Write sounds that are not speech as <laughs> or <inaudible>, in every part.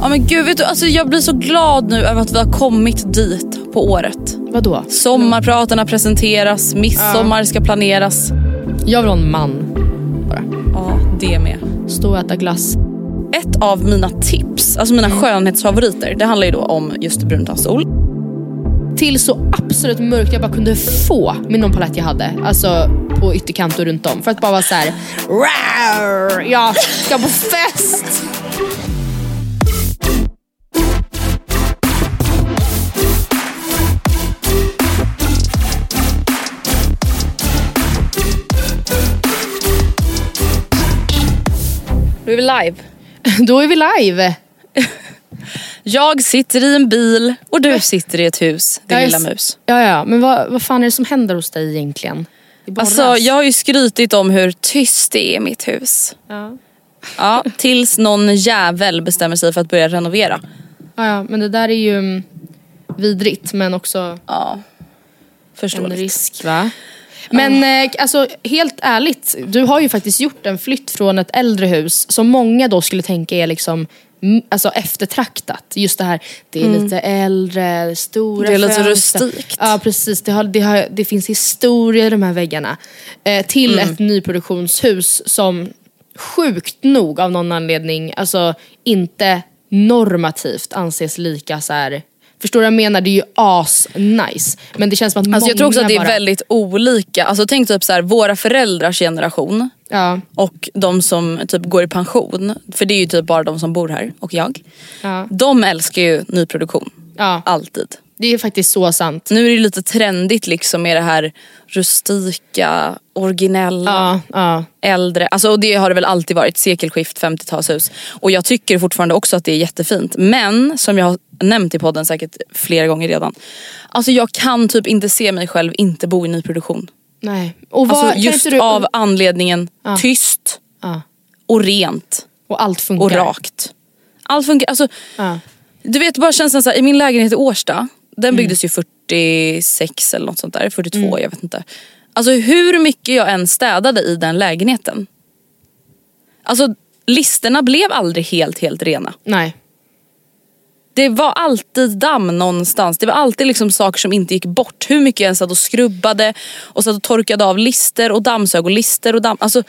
Ja men gud, vet du, alltså jag blir så glad nu över att vi har kommit dit på året. Vadå? Sommarpratarna presenteras, midsommar ska planeras. Jag vill ha en man. Bara. Ja, det med. Stå och äta glass. Ett av mina tips, alltså mina skönhetsfavoriter, det handlar ju då om just bruntandstol. Till så absolut mörkt jag bara kunde få med någon palett jag hade. Alltså på ytterkant och runt om. För att bara vara så här. "Rar, Jag ska på fest! Då är vi live. Då är vi live. <laughs> Jag sitter i en bil och du sitter i ett hus, din lilla mus. Ja, ja. Men vad, vad fan är det som händer hos dig egentligen? Alltså jag har ju skrytit om hur tyst det är i mitt hus. Ja. Ja, tills någon jävel bestämmer sig för att börja renovera. Ja, ja, men det där är ju mm, vidrigt men också Ja, en risk va? Men eh, alltså helt ärligt, du har ju faktiskt gjort en flytt från ett äldre hus som många då skulle tänka är liksom Alltså eftertraktat. Just det här, det är lite äldre, stora Det är lite fönster. rustikt. Ja precis, det, har, det, har, det finns historia i de här väggarna. Eh, till ett nyproduktionshus som sjukt nog av någon anledning alltså inte normativt anses lika så här. Förstår du vad jag menar? Det är ju as nice Men det känns som att Alltså jag tror också många att det är bara, väldigt olika. Alltså tänk typ så här, våra föräldrars generation Ja, och de som typ går i pension. För det är ju typ bara de som bor här och jag. ja, De älskar ju nyproduktion. ja. Alltid. Det är faktiskt så sant. Nu är det lite trendigt liksom med det här rustika, originella, Ja, ja. äldre. Alltså, och det har det väl alltid varit, sekelskift, 50-talshus. Och jag tycker fortfarande också att det är jättefint. Men som jag har nämnt i podden säkert flera gånger redan. Alltså jag kan typ inte se mig själv inte bo i nyproduktion. Nej. Och vad, Alltså just du, av anledningen tyst Ja. och rent Och allt funkar. och rakt. Allt funkar. Alltså, Ja. du vet bara känslan så här, i min lägenhet i Årsta, den Mm. byggdes ju 46 eller något sånt där, 42 jag vet inte. Alltså hur mycket jag än städade i den lägenheten. Alltså listerna blev aldrig helt helt rena. Nej. Det var alltid damm någonstans. Det var alltid liksom saker som inte gick bort. Hur mycket jag än satt och skrubbade och satt och torkade av lister och dammsög och lister och damm. Alltså,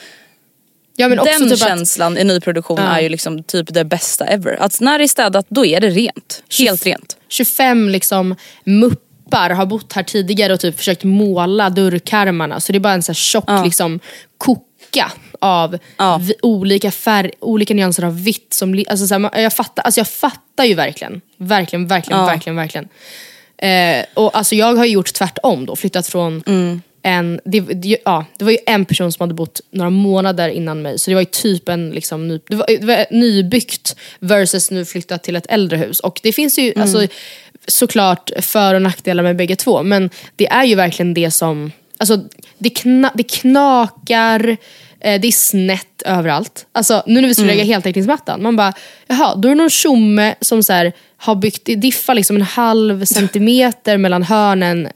Ja, den typ att känslan i nyproduktion Ja. är ju liksom typ det bästa ever. Att när det är städat då är det rent. Helt rent. 25 liksom muppar har bott här tidigare och typ försökt måla dörrkarmarna. Så det är bara en så här tjock Ja. liksom, koka av Ja. olika, färg, olika nyanser av vitt. Som, alltså, så här, jag, fattar, alltså, jag fattar ju verkligen. Verkligen, verkligen, Ja. verkligen, verkligen. Eh, och alltså, jag har ju gjort tvärtom då. Flyttat från Mm. en... Det, det, ja, det var ju en person som hade bott några månader innan mig. Så det var ju typ en liksom, ny, det var, det var nybyggt versus nu flyttat till ett äldre hus. Och det finns ju Mm. alltså, såklart för och nackdelar med bägge två. Men det är ju verkligen det som... Alltså, det, kna, det knakar, det är snett överallt. Alltså, nu när vi skulle Mm. lägga heltäckningsmattan, man bara, jaha, då är det någon tjomme som så här, har byggt, diffar liksom en halv <laughs> centimeter mellan hörnen.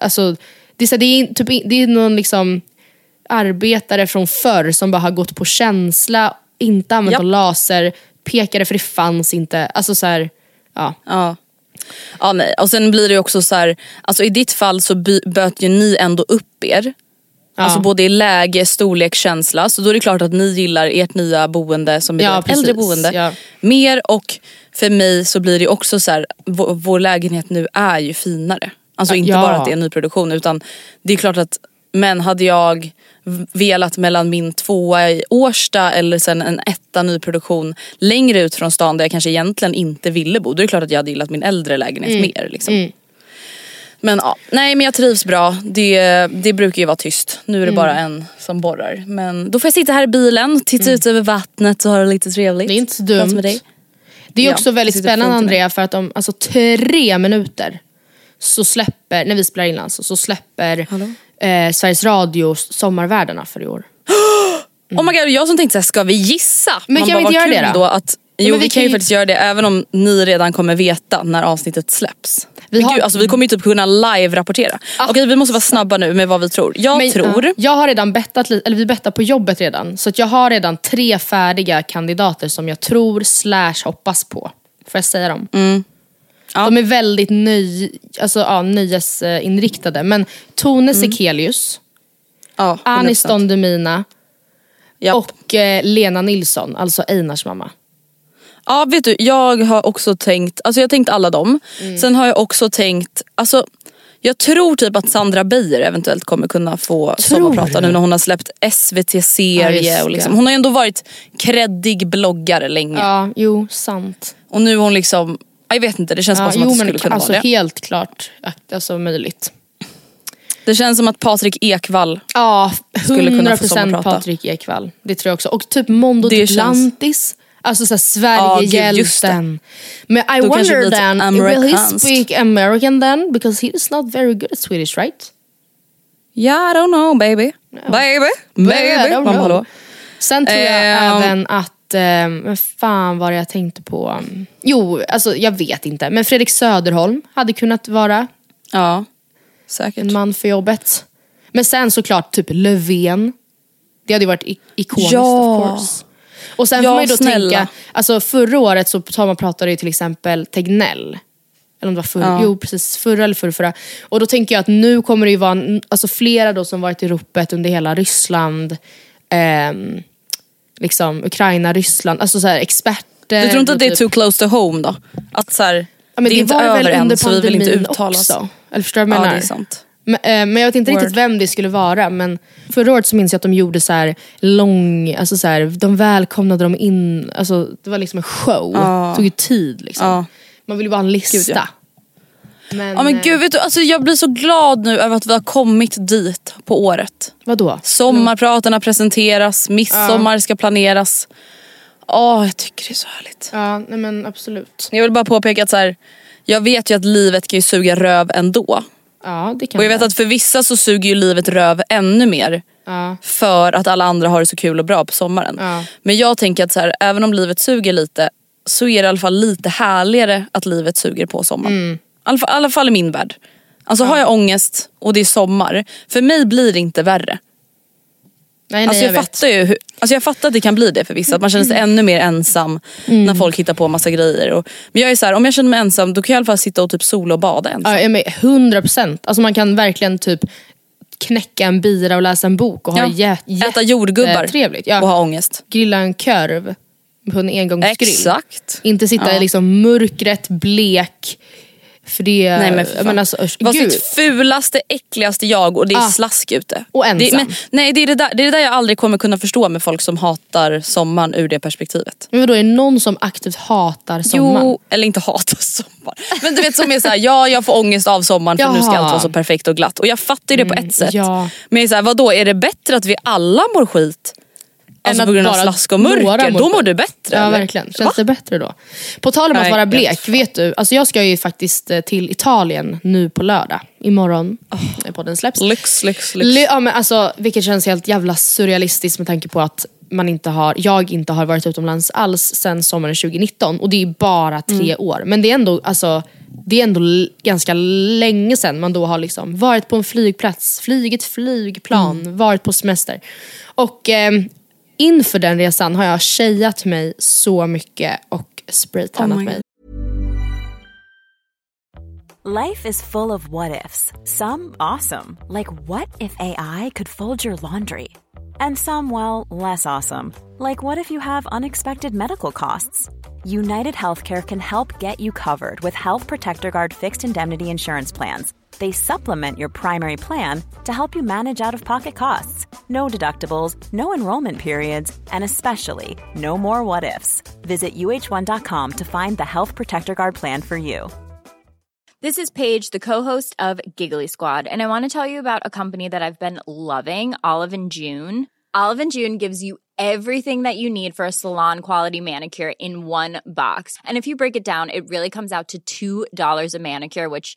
Alltså, det är, så här, det är, typ, det är någon liksom arbetare från förr som bara har gått på känsla, inte använt Japp. någon laserpekare för det fanns inte. Alltså så här, ja. Ja. Ja nej, och sen blir det också så här, alltså i ditt fall så by- böt ju ni ändå upp er. Alltså både i läge, storlek, känsla. Så då är det klart att ni gillar ert nya boende som är Ja, ett äldre boende Ja. mer. Och för mig så blir det också så här, vår, vår lägenhet nu är ju finare. Alltså inte Ja. bara att det är nyproduktion utan det är klart att men hade jag velat mellan min tvåa i Årsta eller sen en etta nyproduktion längre ut från stan där jag kanske egentligen inte ville bo. Då är det klart att jag hade gillat min äldre lägenhet Mm. mer. Liksom. Men ja, nej men jag trivs bra. Det, det brukar ju vara tyst. Nu är det Mm. bara en som borrar. Men då får jag sitta här i bilen, titta ut över vattnet och ha det lite trevligt. Mm. Det är inte så dumt. med dig. Det är Ja, också väldigt spännande. Andrea för att om alltså, tre minuter så släpper, när vi spelar in alltså, så släpper eh, Sveriges Radio Sommarvärdarna för i år. <gasps> Oh my god, jag som tänkte såhär, ska vi gissa? Men Man kan vi bara, inte vad göra det då? att, Ja, Jo men vi, vi kan ju- faktiskt göra det även om ni redan kommer veta när avsnittet släpps. Vi har- Gud, alltså, vi kommer ju typ kunna live-rapportera. Okej vi måste vara snabba nu med vad vi tror. Jag Men, tror, ja, jag har redan bettat eller vi bettar på jobbet redan. Så att jag har redan tre färdiga kandidater som jag tror slash hoppas på. Får jag säga dem? Mm. Ja. De är väldigt nöj, alltså, ja, nöjesinriktade. Men Tone Sekelius, ja, 100%. Anis Don Demina och eh, Lena Nilsson, alltså Einars mamma. Ja vet du, jag har också tänkt, alltså jag har tänkt alla dem. Mm. Sen har jag också tänkt, alltså jag tror typ att Sandra Beijer eventuellt kommer kunna få sommarprata du? nu när hon har släppt Ja, SVT-serie. just och liksom, hon har ju ändå varit kreddig bloggare länge. Ja, jo, sant. Och nu är hon liksom, ja, jag vet inte det känns bara Ja, som jo, att det skulle kunna alltså, vara det. helt klart alltså, möjligt. Det känns som att Patrik Ekwall, Ja, Skulle kunna få 100% sommarprata. Patrik Ekwall. Det tror jag också. Och typ Mondo Det känns-. Alltså såhär Sverigehjälten. Men I Då wonder then, will he speak American then? Because he is not very good at Swedish right? yeah I don't know baby. Baby, baby. Don't Mamma, hallå. Sen tror jag Ehm. även att, eh, men fan var det jag tänkte på? Jo, alltså jag vet inte. Men Fredrik Söderholm hade kunnat vara Ja, säkert. en man för jobbet. Men sen såklart typ Löfven. Det hade ju varit ikoniskt Ja. of course. Och sen Ja, får man ju då snälla. tänka, alltså förra året så tar man pratade ju till exempel Tegnell. Eller om det var förra, Ja. jo precis, förra eller förra, förra. Och då tänker jag att nu kommer det ju vara alltså flera då som varit i ropet under hela Ryssland, ehm, liksom Ukraina, Ryssland, alltså så här experter. Du tror inte att det är typ- too close to home då? Att så här, Ja, men det är inte över än så vi vill inte uttala oss. Eller förstår du vad jag Ja menar? det är sant. Men, eh, men jag vet inte Word. riktigt vem det skulle vara. Men förra året så minns jag att de gjorde så här lång, alltså så här, de välkomnade dem in, alltså det var liksom en show. Det tog ju tid liksom. Ja. Man vill ju bara ha en lista. Gud, ja. Men, Ja men eh, gud vet du, alltså jag blir så glad nu över att vi har kommit dit på året. Vadå? Sommarpratarna presenteras, midsommar ska planeras. Åh jag tycker det är så härligt. Ja, nej men absolut. Jag vill bara påpeka att så här, jag vet ju att livet kan ju suga röv ändå. Ja, det kan Och jag vet det. att för vissa så suger ju livet röv ännu mer. Ja. För att alla andra har det så kul och bra på sommaren. Ja. Men jag tänker att så här, även om livet suger lite så är det i alla fall lite härligare att livet suger på sommaren. Mm. I alla fall, i alla fall i min värld. Alltså har jag ångest och det är sommar, för mig blir det inte värre. Nej, nej, Alltså jag, jag, fattar ju hur, alltså jag fattar att det kan bli det för vissa, att man känner sig ännu mer ensam Mm. när folk hittar på massa grejer. Och, men jag är så här, om jag känner mig ensam då kan jag i alla fall sitta och typ sola och bada ensam. Ja, med 100 procent. Alltså man kan verkligen typ knäcka en bira och läsa en bok och ha det jä- Äta jordgubbar jättetrevligt. Ja. och ha ångest. grilla en korv på en engångsgrill. Exakt. Inte sitta Ja. i liksom mörkret, blek. För det... Nej men för men alltså, Var gud. sitt fulaste, äckligaste jag och det är Ah. slask ute. Och ensam. Det, men, nej det är det, där, det är det där jag aldrig kommer kunna förstå med folk som hatar sommaren ur det perspektivet. Men vadå, är det någon som aktivt hatar sommaren? Jo, eller inte hatar <laughs> sommar. Men du vet som är såhär, ja jag får ångest av sommaren för nu ska Jaha. allt vara så perfekt och glatt. Och jag fattar det på ett sätt. ja. Men jag är såhär, vadå är det bättre att vi alla mår skit? Alltså att på grund av slask och mörker, då mår du bättre Ja eller? verkligen, känns Va? det bättre då? På tal om att Nej, vara jag blek, vet du, alltså jag ska ju faktiskt eh, till Italien nu på lördag. Imorgon, när podden släpps. Lyx, lyx, lyx. Ja, men alltså, vilket känns helt jävla surrealistiskt med tanke på att man inte har, jag inte har varit utomlands alls sen sommaren 2019 och det är bara tre Mm. år. Men det är ändå alltså, det är ändå ganska länge sedan man då har liksom varit på en flygplats, flygit flygplan, Mm. varit på semester. Och eh, inför den resan har jag tjejat mig så mycket och spraytannat Oh mig. Life is full of what ifs. Some awesome, like what if AI could fold your laundry? And some, well, less awesome, like what if you have unexpected medical costs? United Healthcare can help get you covered with Health Protector Guard fixed indemnity insurance plans. They supplement your primary plan to help you manage out of pocket costs. No deductibles, no enrollment periods, and especially no more what ifs. Visit uh1.com to find the Health Protector Guard plan for you. This is Paige, the co-host of Giggly Squad, and I want to tell you about a company that I've been loving, Olive and June. Olive and June gives you everything that you need for a salon quality manicure in one box. And if you break it down, it really comes out to $2 a manicure, which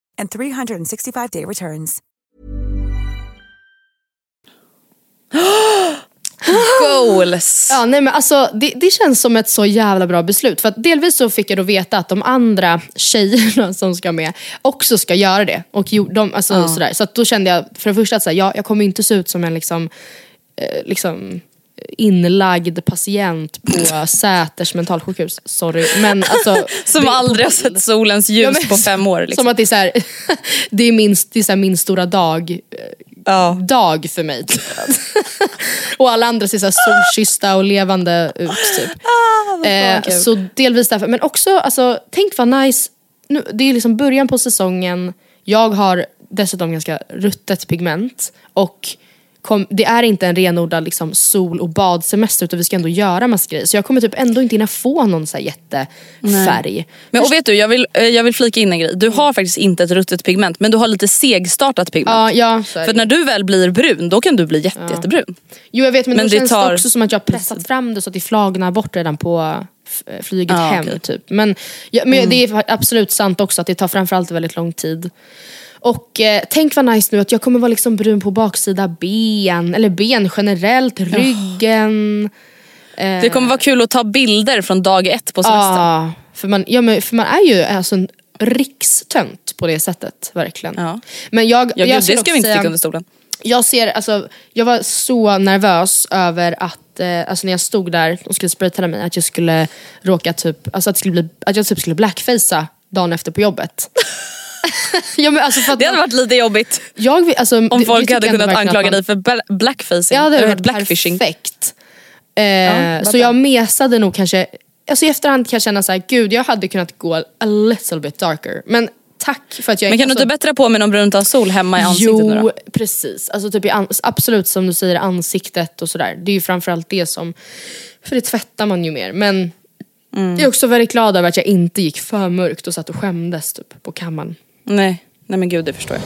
and 365-day returns. <gasps> Goals! Ja, nej, men alltså, det, det känns som ett så jävla bra beslut. För att delvis så fick jag då veta att de andra tjejerna <laughs> som ska med också ska göra det. Och de, alltså, sådär. Så att då kände jag för det första att så här, jag, jag kommer inte se ut som en liksom, eh, liksom inlagd patient på Säters mentalsjukhus. Sorry. Men alltså, <laughs> Som aldrig har sett solens ljus Ja, men- på fem år. Liksom. Som att det är, så här, <laughs> det är, min, det är så min stora dag, eh, Ja. dag för mig. Typ. <laughs> och alla andra ser så solkyssta och levande ut. Typ. eh, kul. så delvis därför. Men också, alltså, tänk vad nice. Nu, det är liksom början på säsongen. Jag har dessutom ganska ruttet pigment. Och kom, det är inte en renodlad liksom, sol och badsemester utan vi ska ändå göra massa grejer. Så jag kommer typ ändå inte hinna få någon så jättefärg. Men och vet du, jag vill, eh, jag vill flika in en grej. Du har faktiskt inte ett ruttet pigment men du har lite segstartat pigment. Ja, ja, För när du väl blir brun, då kan du bli jätte, jättebrun. Jo jag vet men, Men då det känns tar- det också som att jag har pressat fram det så att det flagnar bort redan på f- flyget Ah, hem. okej. Typ. Men, ja, men det är absolut sant också att det tar framförallt väldigt lång tid. Och eh, tänk vad nice nu att jag kommer vara liksom brun på baksida ben, eller ben generellt, ryggen. Det kommer vara kul att ta bilder från dag ett på semestern. Ja, för, man, ja, men, för man är ju alltså en rikstönt på det sättet, verkligen. Ja. Men jag, Ja, jag gud, det ska vi inte sticka under stolen. jag ser, alltså, jag var så nervös över att, eh, alltså när jag stod där och skulle spraytanna mig, att jag skulle råka typ, alltså att, skulle bli, att jag typ skulle blackfacea dagen efter på jobbet. <laughs> ja, men alltså för att Det hade varit lite jobbigt jag, alltså, om det- folk hade kunnat anklaga man- dig för bla- blackfacing. Ja det hade varit blackfishing. perfekt. Eh, vad så bra. jag mesade nog kanske, alltså i efterhand kan jag känna så här, gud jag hade kunnat gå a little bit darker. Men tack för att jag Men kan du alltså, inte bättra på med någon brunt av sol hemma i ansiktet nu Jo, då? precis. Alltså typ i an- absolut som du säger, ansiktet och sådär. Det är ju framförallt det som, för det tvättar man ju mer. Men Mm. jag är också väldigt glad över att jag inte gick för mörkt och satt och skämdes typ, på kammaren. Nej, nej men gud det förstår jag.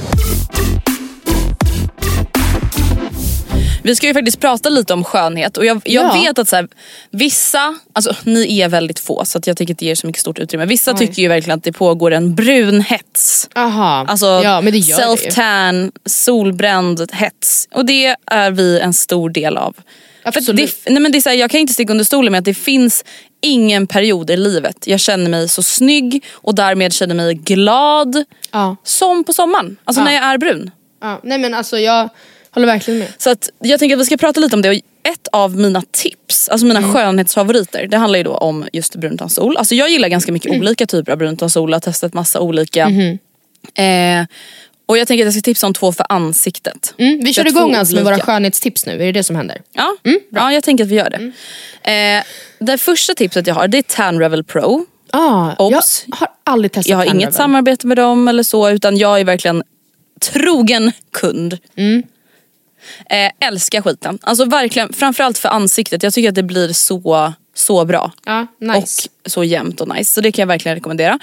Vi ska ju faktiskt prata lite om skönhet och jag, jag Ja. vet att så här, vissa, alltså ni är väldigt få så att jag tycker inte det ger så mycket stort utrymme. Vissa Oj. tycker ju verkligen att det pågår en brun hets. Aha, Alltså ja self-tan, solbränd hets. Och det är vi en stor del av. För. Det, nej men det är så här, jag kan inte sticka under stolen med att det finns ingen period i livet jag känner mig så snygg och därmed känner mig glad Ja. som på sommaren. Alltså Ja. när jag är brun. Ja, nej men alltså jag håller verkligen med. Så att jag tänker att vi ska prata lite om det. Och ett av mina tips, alltså Mm. mina skönhetsfavoriter, det handlar ju då om just bruntansol. Alltså jag gillar ganska mycket Mm. olika typer av bruntansol, jag har testat massa olika. Mhm. Eh, och jag tänker att jag ska tipsa om två för ansiktet. Mm, vi kör igång alltså med våra skönhetstips nu, är det det som händer? Ja, Mm, ja jag tänker att vi gör det. Eh, det första tipset jag har det är Tan Revel Pro. Ah, Obs. jag har aldrig testat Jag har Tan inget Revel. samarbete med dem eller så utan jag är verkligen trogen kund. Mm. Eh, älskar skiten. Alltså verkligen, framförallt för ansiktet. Jag tycker att det blir så, så bra. Ja, nice. Och så jämnt och nice. Så det kan jag verkligen rekommendera.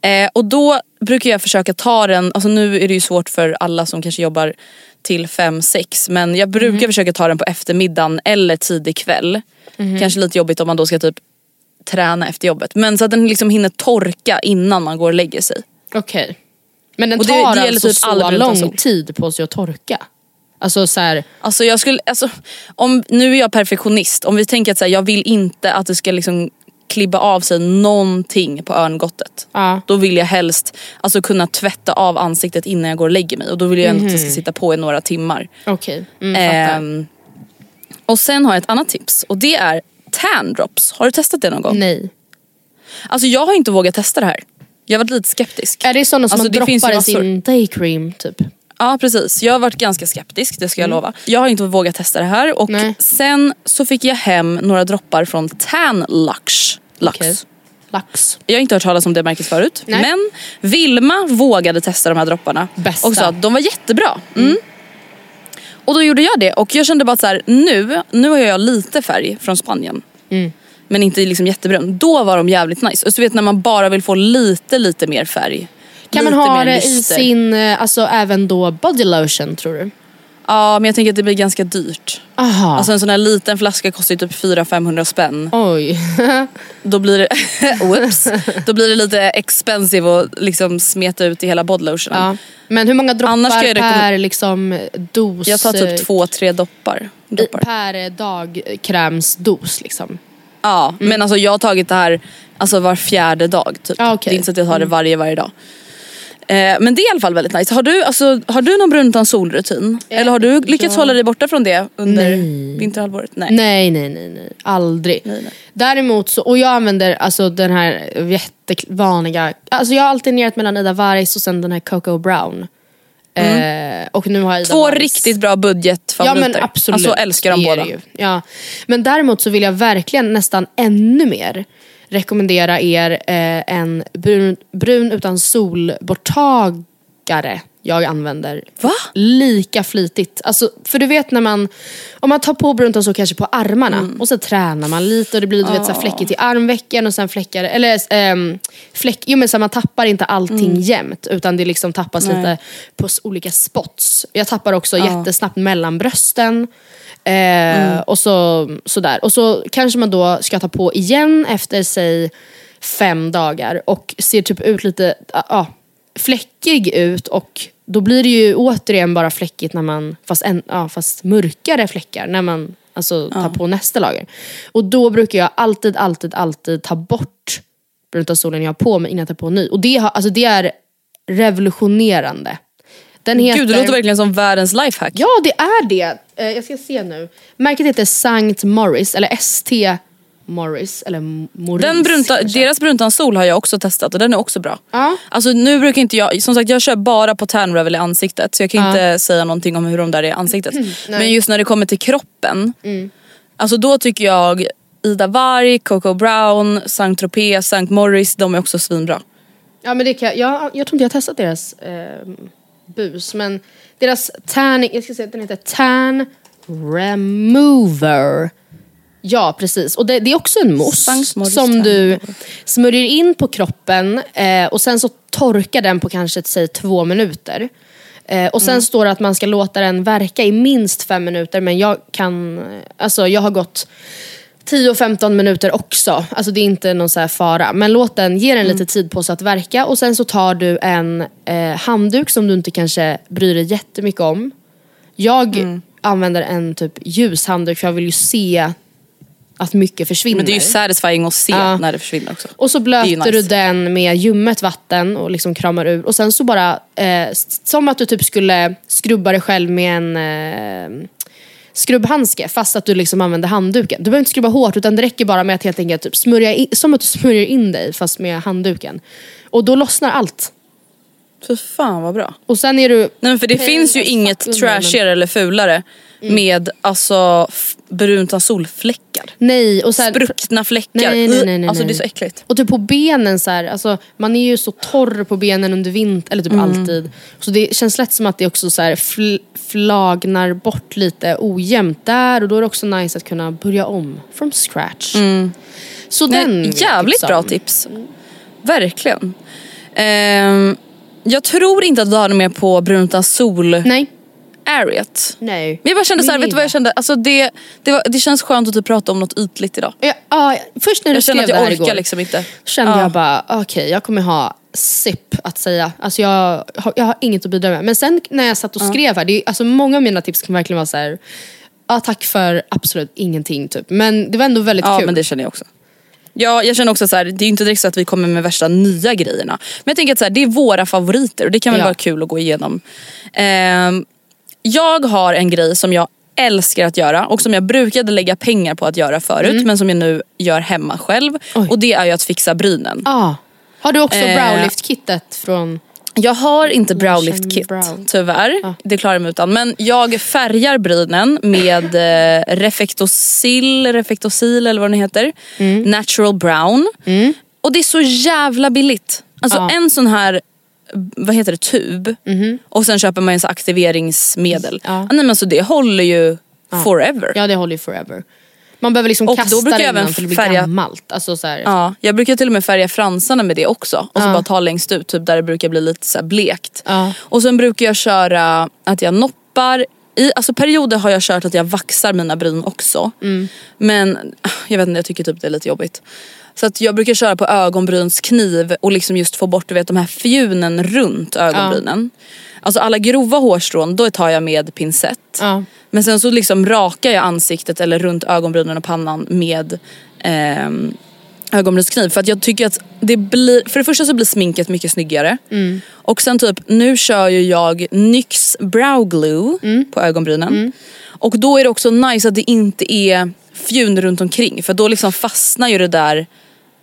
Eh, och då brukar jag försöka ta den, alltså nu är det ju svårt för alla som kanske jobbar till 5-6 men jag brukar Mhm. försöka ta den på eftermiddagen eller tidig kväll. Mhm. Kanske lite jobbigt om man då ska typ träna efter jobbet. Men så att den liksom hinner torka innan man går och lägger sig. Okej. Men den Och det- tar det gäller alltså typ så lång tid på sig att torka? Alltså så här, Alltså jag skulle, alltså, om, nu är jag perfektionist. Om vi tänker att så här, jag vill inte att det ska liksom klibba av sig någonting på örngottet. Ja. Då vill jag helst alltså, kunna tvätta av ansiktet innan jag går och lägger mig. Och då vill jag ändå att det ska sitta på i några timmar. okej. Mm, fattar. Ehm, och sen har jag ett annat tips och det är tan drops. Har du testat det någon gång? Nej. Alltså jag har inte vågat testa det här. Jag har varit lite skeptisk. Är det sådana som Alltså, man det droppar i sin daycream typ? Ja precis, jag har varit ganska skeptisk det ska jag lova. Jag har inte vågat testa det här och Mm. Nej. sen så fick jag hem några droppar från Tan Lux. Lux. Okej. Lax. Jag har inte hört talas om det märket förut. Nej. Men Vilma vågade testa de här dropparna. Bästa. Och sa att de var jättebra. Mm. Och då gjorde jag det och jag kände bara att så här, nu, nu har jag lite färg från Spanien. Mm. Men inte liksom jättebrun. Då var de jävligt nice. Och så vet när man bara vill få lite lite mer färg. Kan man ha det i lyster. sin, eh, alltså även då body lotion tror du? Ja men jag tänker att det blir ganska dyrt. Aha. Alltså en sån här liten flaska kostar ju typ 400-500 spänn. Oj. <laughs> Då blir det, <laughs> whoops, då blir det lite expensive att liksom smeta ut i hela bodylotionen. ja. Men hur många droppar Annars ska jag per liksom dos? Jag tar eh, typ två, tre doppar. doppar. Per dagkrämsdos liksom? Ja men alltså jag har tagit det här alltså var fjärde dag typ. Ja, okej. Det är inte så att jag tar det varje, varje dag. Eh, men det är i alla fall väldigt nice. Har du, alltså, har du någon bruntan solrutin? Eller har du lyckats ja. hålla dig borta från det under Nej. vinterhalvåret? Nej. Nej, nej, nej, nej. Aldrig. Nej, nej. Däremot så, och jag använder alltså den här jättevanliga, alltså jag har alternerat mellan Ida Vargs och sen den här Coco Brown. Eh, och nu har Ida Två Vargs. riktigt bra Ja budgetfavoriter. men absolut. Alltså älskar är båda. Ja. Men däremot så vill jag verkligen nästan ännu mer rekommendera er eh, en brun, brun utan solborttagare jag använder Va? lika flitigt. Alltså, för du vet när man, om man tar på brunt och så kanske på armarna Mm. och så tränar man lite och det blir du vet, så här fläckigt i armvecken och sen fläckar, eller ehm, fläck, jo men så här, man tappar inte allting jämt utan det liksom tappas Mm. Nej. lite på olika spots. Jag tappar också jättesnabbt mellan brösten. Eh, Mm. Och så, sådär. Och så kanske man då ska ta på igen efter säg fem dagar och ser typ ut lite ja, fläckig ut och då blir det ju återigen bara fläckigt när man, fast, en, ja, fast mörkare fläckar när man alltså, tar på nästa lager. Och då brukar jag alltid, alltid, alltid ta bort brunta solen jag har på mig innan jag tar på ny. Och det, har, alltså, det är revolutionerande. Den heter... Gud det låter verkligen som världens lifehack. Ja, det är det. Eh, jag ska se nu. Märket heter Sankt Morris, eller ST Morris, eller Morris. Den brunta, kanske. deras bruntansol har jag också testat och den är också bra. Ja. Alltså nu brukar inte jag, som sagt jag kör bara på tan revel i ansiktet så jag kan inte säga någonting om hur de där är i ansiktet. Men just när det kommer till kroppen, Mm. alltså då tycker jag Ida Varg, Coco Brown, Saint Tropez, Saint Morris, de är också svinbra. Ja, men det kan, jag, jag tror inte jag har testat deras eh, bus, men deras tanning, jag ska säga att den heter Tan Remover. Ja, precis. Och det, det är också en mousse som du smörjer in på kroppen eh, och sen så torkar den på kanske säg två minuter. Eh, och sen Mm. står det att man ska låta den verka i minst fem minuter men jag kan, alltså jag har gått 10-15 minuter också. Alltså det är inte någon så här fara. Men låt den, ge den lite tid på sig att verka och sen så tar du en eh, handduk som du inte kanske bryr dig jättemycket om. Jag använder en typ ljus handduk för jag vill ju se att mycket försvinner. Men det är ju satisfying att se Ja. när det försvinner också. Och så blöter nice. du den med ljummet vatten och liksom kramar ur. Och sen så bara, eh, som att du typ skulle skrubba dig själv med en eh, skrubbhandske fast att du liksom använder handduken. Du behöver inte skrubba hårt utan det räcker bara med att helt enkelt typ smörja in, som att du smörjer in dig fast med handduken. Och då lossnar allt. Fy fan vad bra. Och sen är du... Nej men för det finns ju inget trashigare eller fulare med alltså brunta solfläckar. Nej, och sen, Spruckna fläckar. Nej, nej, nej, nej, alltså det är så äckligt. Och typ på benen så här, alltså, man är ju så torr på benen under vintern, eller typ Mm. alltid. Så det känns lätt som att det också så här fl- flagnar bort lite ojämnt där och då är det också nice att kunna börja om from scratch. Så den Mm. Nej, vill jag jävligt tipsa bra tips. Verkligen. Ehm, jag tror inte att du hade med på brunta sol Nej. areat. Nej. Men jag bara kände såhär, vet du vad jag kände? Alltså det, det, var, det känns skönt att typ prata om något ytligt idag. Ja, ja, först när du Jag skrev att det jag här orkar igår liksom inte. kände Ja. jag bara, okej jag kommer ha SIP att säga. Alltså jag, har- jag har inget att bidra med. Men sen när jag satt och skrev här, det är, alltså många av mina tips kan verkligen vara så här. Ja tack för absolut ingenting typ. Men det var ändå väldigt Ja kul. men det känner jag också. Ja, jag känner också så här, det är inte direkt så att vi kommer med värsta nya grejerna. Men jag tänker att så här, det är våra favoriter och det kan väl Ja. vara kul att gå igenom. Ehm, jag har en grej som jag älskar att göra och som jag brukade lägga pengar på att göra förut men som jag nu gör hemma själv. Mm. Oj. Och det är ju att fixa brynen. Ah. Har du också Eh, browlift-kittet från... Jag har inte känner browlift kit brow. tyvärr. Det klarar jag mig utan. Men jag färgar brynen med <laughs> eh, Refectosil, Refectosil eller vad den heter. Mm. Natural brown. Och det är så jävla billigt. Alltså Ja. en sån här vad heter det, tub och sen köper man en sån aktiveringsmedel. Ah, nej, men så det håller ju forever. Ja det håller ju forever. Man behöver liksom Och då kasta brukar det jag även för det blir färga- gammalt. Alltså så här, Ja, jag brukar till och med färga fransarna med det också. Och så bara ta längst ut, typ där det brukar bli lite så blekt. Ja. Och sen brukar jag köra att jag noppar. I alltså perioder har jag kört att jag vaxar mina bryn också. Mm. Men jag vet inte, jag tycker typ det är lite jobbigt. Så att jag brukar köra på ögonbrynskniv och liksom just få bort du vet, de här fjunen runt ögonbrynen. Alltså alla grova hårstrån, då tar jag med pincett. Ja. Men sen så liksom rakar jag ansiktet eller runt ögonbrynen och pannan med ehm, ögonbrynskniv. För att jag tycker att det blir, för det första så blir sminket mycket snyggare. Och sen typ, nu kör ju jag NYX brow glue på ögonbrynen. Och då är det också nice att det inte är fjun runt omkring för då liksom fastnar ju det där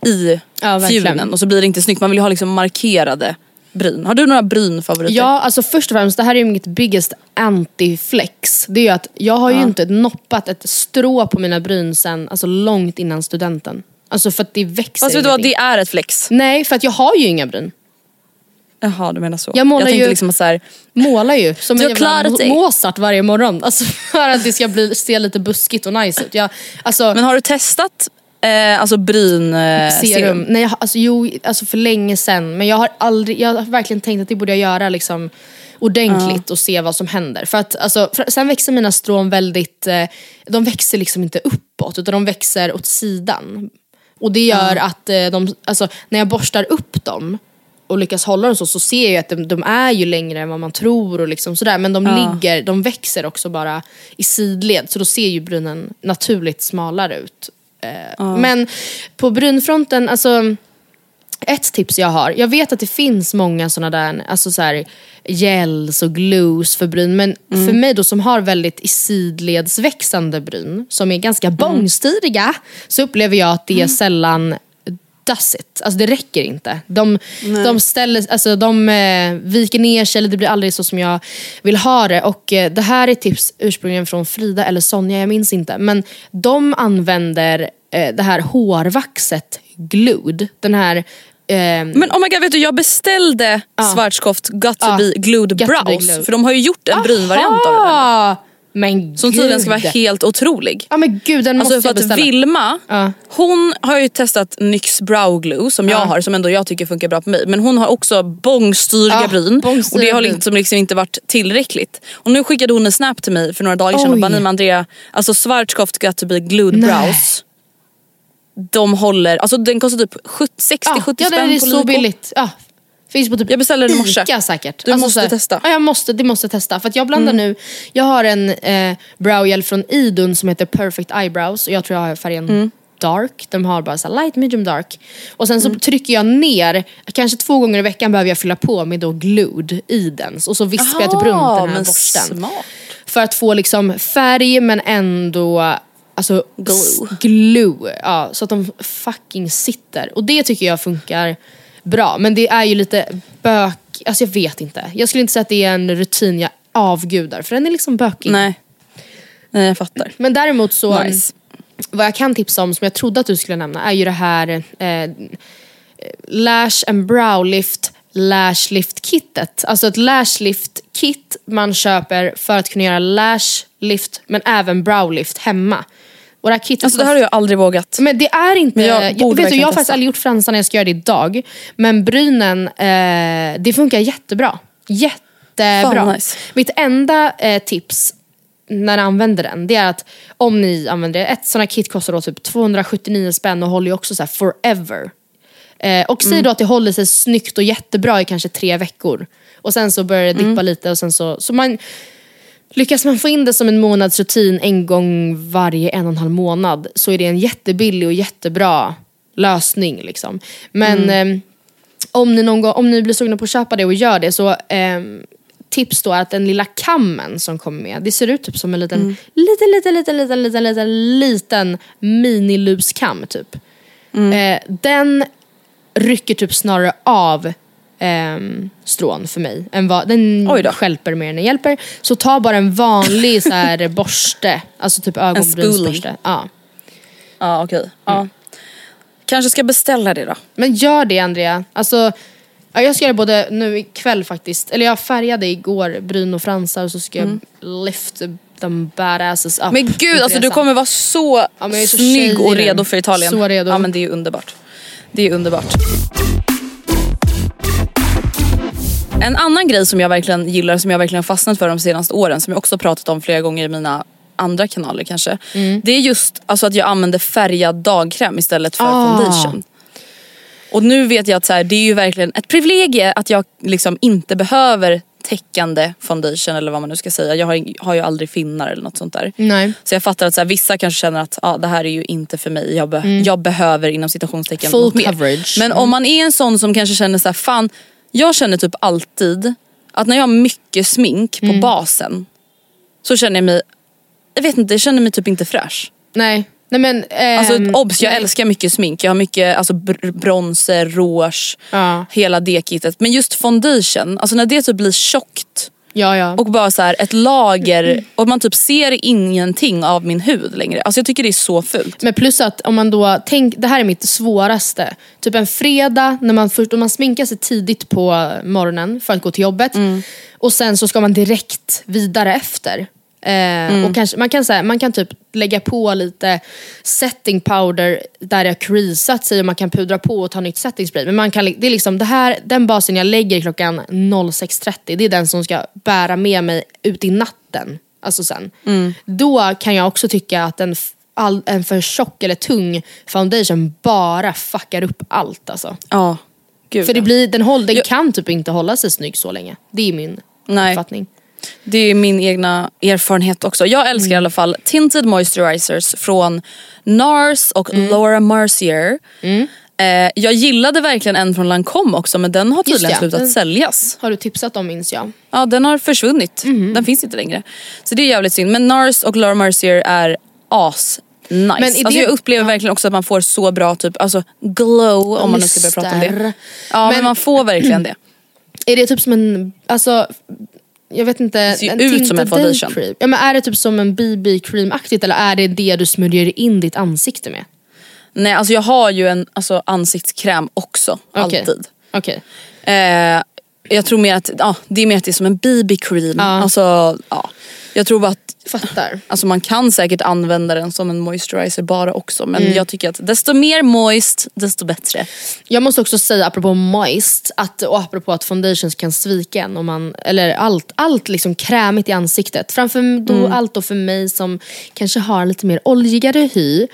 i Ja, fjunen och så blir det inte snyggt. Man vill ju ha liksom markerade bryn. Har du några brynfavoriter? Ja, alltså först och främst, det här är ju mitt biggest anti-flex. Det är ju att jag har ju inte noppat ett strå på mina bryn sen alltså långt innan studenten. Alltså för att det växer Fast vet du vad, det är ett flex. Nej, för att jag har ju inga bryn. Jaha du menar så. Jag målar tänkte ju- liksom att så här, Målar ju som en jävla. Mozart varje morgon. Alltså <laughs> för att det ska bli, se lite buskigt och nice ut. Jag, alltså, Men har du testat eh, alltså bryn eh, serum. serum? Nej, jag, alltså, jo, alltså för länge sedan. Men jag har aldrig, jag har verkligen tänkt att det borde jag göra liksom, ordentligt och se vad som händer. För att, alltså, för, sen växer mina strån väldigt, eh, de växer liksom inte uppåt utan de växer åt sidan. Och det gör att eh, de, alltså, när jag borstar upp dem och lyckas hålla dem så, så ser jag att de, de är ju längre än vad man tror och liksom sådär. Men de ligger, de växer också bara i sidled så då ser ju brynen naturligt smalare ut. Eh, Men på brynfronten, alltså ett tips jag har, jag vet att det finns många sådana där alltså så här, gels och glues för bryn men för mig då som har väldigt i sidledsväxande bryn som är ganska bångstyriga så upplever jag att det sällan does it. Alltså det räcker inte. De, de, ställer, alltså de eh, viker ner sig eller det blir aldrig så som jag vill ha det. Och eh, det här är tips ursprungligen från Frida eller Sonja, jag minns inte. Men de använder eh, det här hårvaxet Glued. Den här eh, Men oh my god vet du jag beställde Schwarzkopf Got to Ja. be glued to be brows. glued. För de har ju gjort en brynvariant av det där. Men Som tydligen ska vara gud. helt otrolig. Ja men gud den Alltså måste för jag att beställa. Vilma, Ja. hon har ju testat NYX brow glue som jag har som ändå jag tycker funkar bra på mig. Men hon har också bångstyriga Ja, bryn och bångstyriga det har liksom, liksom inte varit tillräckligt. Och nu skickade hon en snap till mig för några dagar sedan och Oj. bara nej men Andrea, alltså Schwarzkopf Got to be glued Nej. brows. De håller, alltså den kostar typ 60-70 ja, spänn ja, det på är så billigt. Ja. Finns på typ Jag beställde den i morse. Säkert. Du måste så här- testa. Ja, jag måste, det måste testa. För att jag blandar Mm. nu, jag har en eh, browgel från Idun som heter Perfect Eyebrows och jag tror jag har färgen Mm. dark. De har bara så här light, medium, dark. Och sen så trycker jag ner, kanske två gånger i veckan behöver jag fylla på med då glued i den. Och så vispar jag till brunt den här borsten. smart. För att få liksom färg men ändå alltså, Glue. glue. Ja, så att de fucking sitter. Och det tycker jag funkar bra. Men det är ju lite bök... Alltså jag vet inte. Jag skulle inte säga att det är en rutin jag avgudar för den är liksom bökig. Nej. Nej jag fattar. Men däremot så, Nice. vad jag kan tipsa om som jag trodde att du skulle nämna är ju det här eh, Lash and Brow Lift Lash Lift Kittet. Alltså ett Lash Lift Kit man köper för att kunna göra lash lift men även brow lift hemma. Här kittet Alltså det här har jag aldrig vågat. men det är inte, Men jag jag, vet du, jag har faktiskt aldrig gjort fransarna, jag ska göra det idag. Men brynen, eh, det funkar jättebra. Jättebra. Nice. Mitt enda eh, tips när ni använder den, det är att om ni använder det, ett sånt här kit kostar då typ 279 spänn och håller ju också så här forever. Eh, och säg Mm. då att det håller sig snyggt och jättebra i kanske tre veckor. Och sen så börjar det dippa Mm. lite och sen så, så man Lyckas man få in det som en månadsrutin en gång varje en och en halv månad så är det en jättebillig och jättebra lösning. Liksom. Men Mm. eh, om, ni någon gång, om ni blir sugna på att köpa det och gör det så eh, tips då är att den lilla kammen som kommer med, det ser ut typ som en liten, Mm. liten, liten, liten, liten, liten, liten, liten miniluskam typ. Mm. Eh, den rycker typ snarare av ehm, strån för mig. Än vad, den stjälper mer än den hjälper. Så ta bara en vanlig så här, <laughs> borste, alltså typ ögonbrynsborste. Ja. Ja okej. Ja. Kanske ska beställa det då. Men gör det Andrea. Alltså, ja, jag ska göra både nu ikväll faktiskt. Eller jag färgade igår bryn och fransar och så ska jag lift them badasses up. Mm. Men gud alltså du kommer vara så, Ja, så snygg och redo för Italien. Så redo. Ja men det är underbart. Det är underbart. En annan grej som jag verkligen gillar, som jag verkligen fastnat för de senaste åren, som jag också pratat om flera gånger i mina andra kanaler kanske. Mm. Det är just alltså, att jag använder färgad dagkräm istället för Ah. foundation. Och nu vet jag att så här, det är ju verkligen ett privilegie att jag liksom inte behöver täckande foundation eller vad man nu ska säga. Jag har, har ju aldrig finnar eller något sånt där. Nej. Så jag fattar att så här, vissa kanske känner att ah, det här är ju inte för mig. Jag, be- jag behöver inom citationstecken Mm. Full mer. coverage. Men om man är en sån som kanske känner så här, fan jag känner typ alltid att när jag har mycket smink Mm. på basen så känner jag mig, jag vet inte, jag känner mig typ inte fräsch. Nej. Nej men... ehm, Alltså obs, jag nej. älskar mycket smink. Jag har mycket alltså, br- bronzer, rouge, Ja. hela det kittet. Men just foundation, alltså när det typ blir tjockt Ja, ja. och bara så här ett lager och man typ ser ingenting av min hud längre. Alltså jag tycker det är så fult. Men plus att om man då, tänk, det här är mitt svåraste. Typ en fredag när man, först, om man sminkar sig tidigt på morgonen för att gå till jobbet. Mm. Och sen så ska man direkt vidare efter. Eh, Mm. och kanske, man, kan, så här, man kan typ lägga på lite setting powder där det har creasat sig och man kan pudra på och ta nytt setting spray. Men man kan, det är liksom det här, den basen jag lägger klockan 06.30 det är den som ska bära med mig ut i natten. Alltså sen. Mm. Då kan jag också tycka att en, all, en för tjock eller tung foundation bara fuckar upp allt. Alltså. Ja, gud För det blir, den, håll, den Jag- kan typ inte hålla sig snygg så länge. Det är min Nej. uppfattning. Det är min egna erfarenhet också. Jag älskar Mm. i alla fall tinted moisturizers från NARS och Mm. Laura Mercier. Eh, jag gillade verkligen en från Lancome också men den har tydligen ja, slutat den- säljas. Har du tipsat om minns jag. Ja den har försvunnit. Mhm. Den finns inte längre. Så det är jävligt synd. Men NARS och Laura Mercier är as nice. Men alltså det- jag upplever verkligen också att man får så bra typ, alltså glow om man nu ska börja prata om det. Ja men, Men- man får verkligen det. <clears throat> Är det typ som en, alltså jag vet inte. ser ju ut som en foundation. cream. Ja, men är det typ som en BB-cream-aktigt eller är det det du smörjer in ditt ansikte med? Nej alltså jag har ju en alltså, ansiktskräm också. Okej. Alltid. Okej. Eh, jag tror mer att ja, det är mer att det är som en BB-cream. Ja. Alltså, ja. Jag tror bara att Fattar. alltså, man kan säkert använda den som en moisturizer bara också. Men Mm. jag tycker att desto mer moist desto bättre. Jag måste också säga apropå moist att, och apropå att foundations kan svika en. Om man, eller allt, allt liksom krämigt i ansiktet. Framför då, Mm. allt då för mig som kanske har lite mer oljigare hy.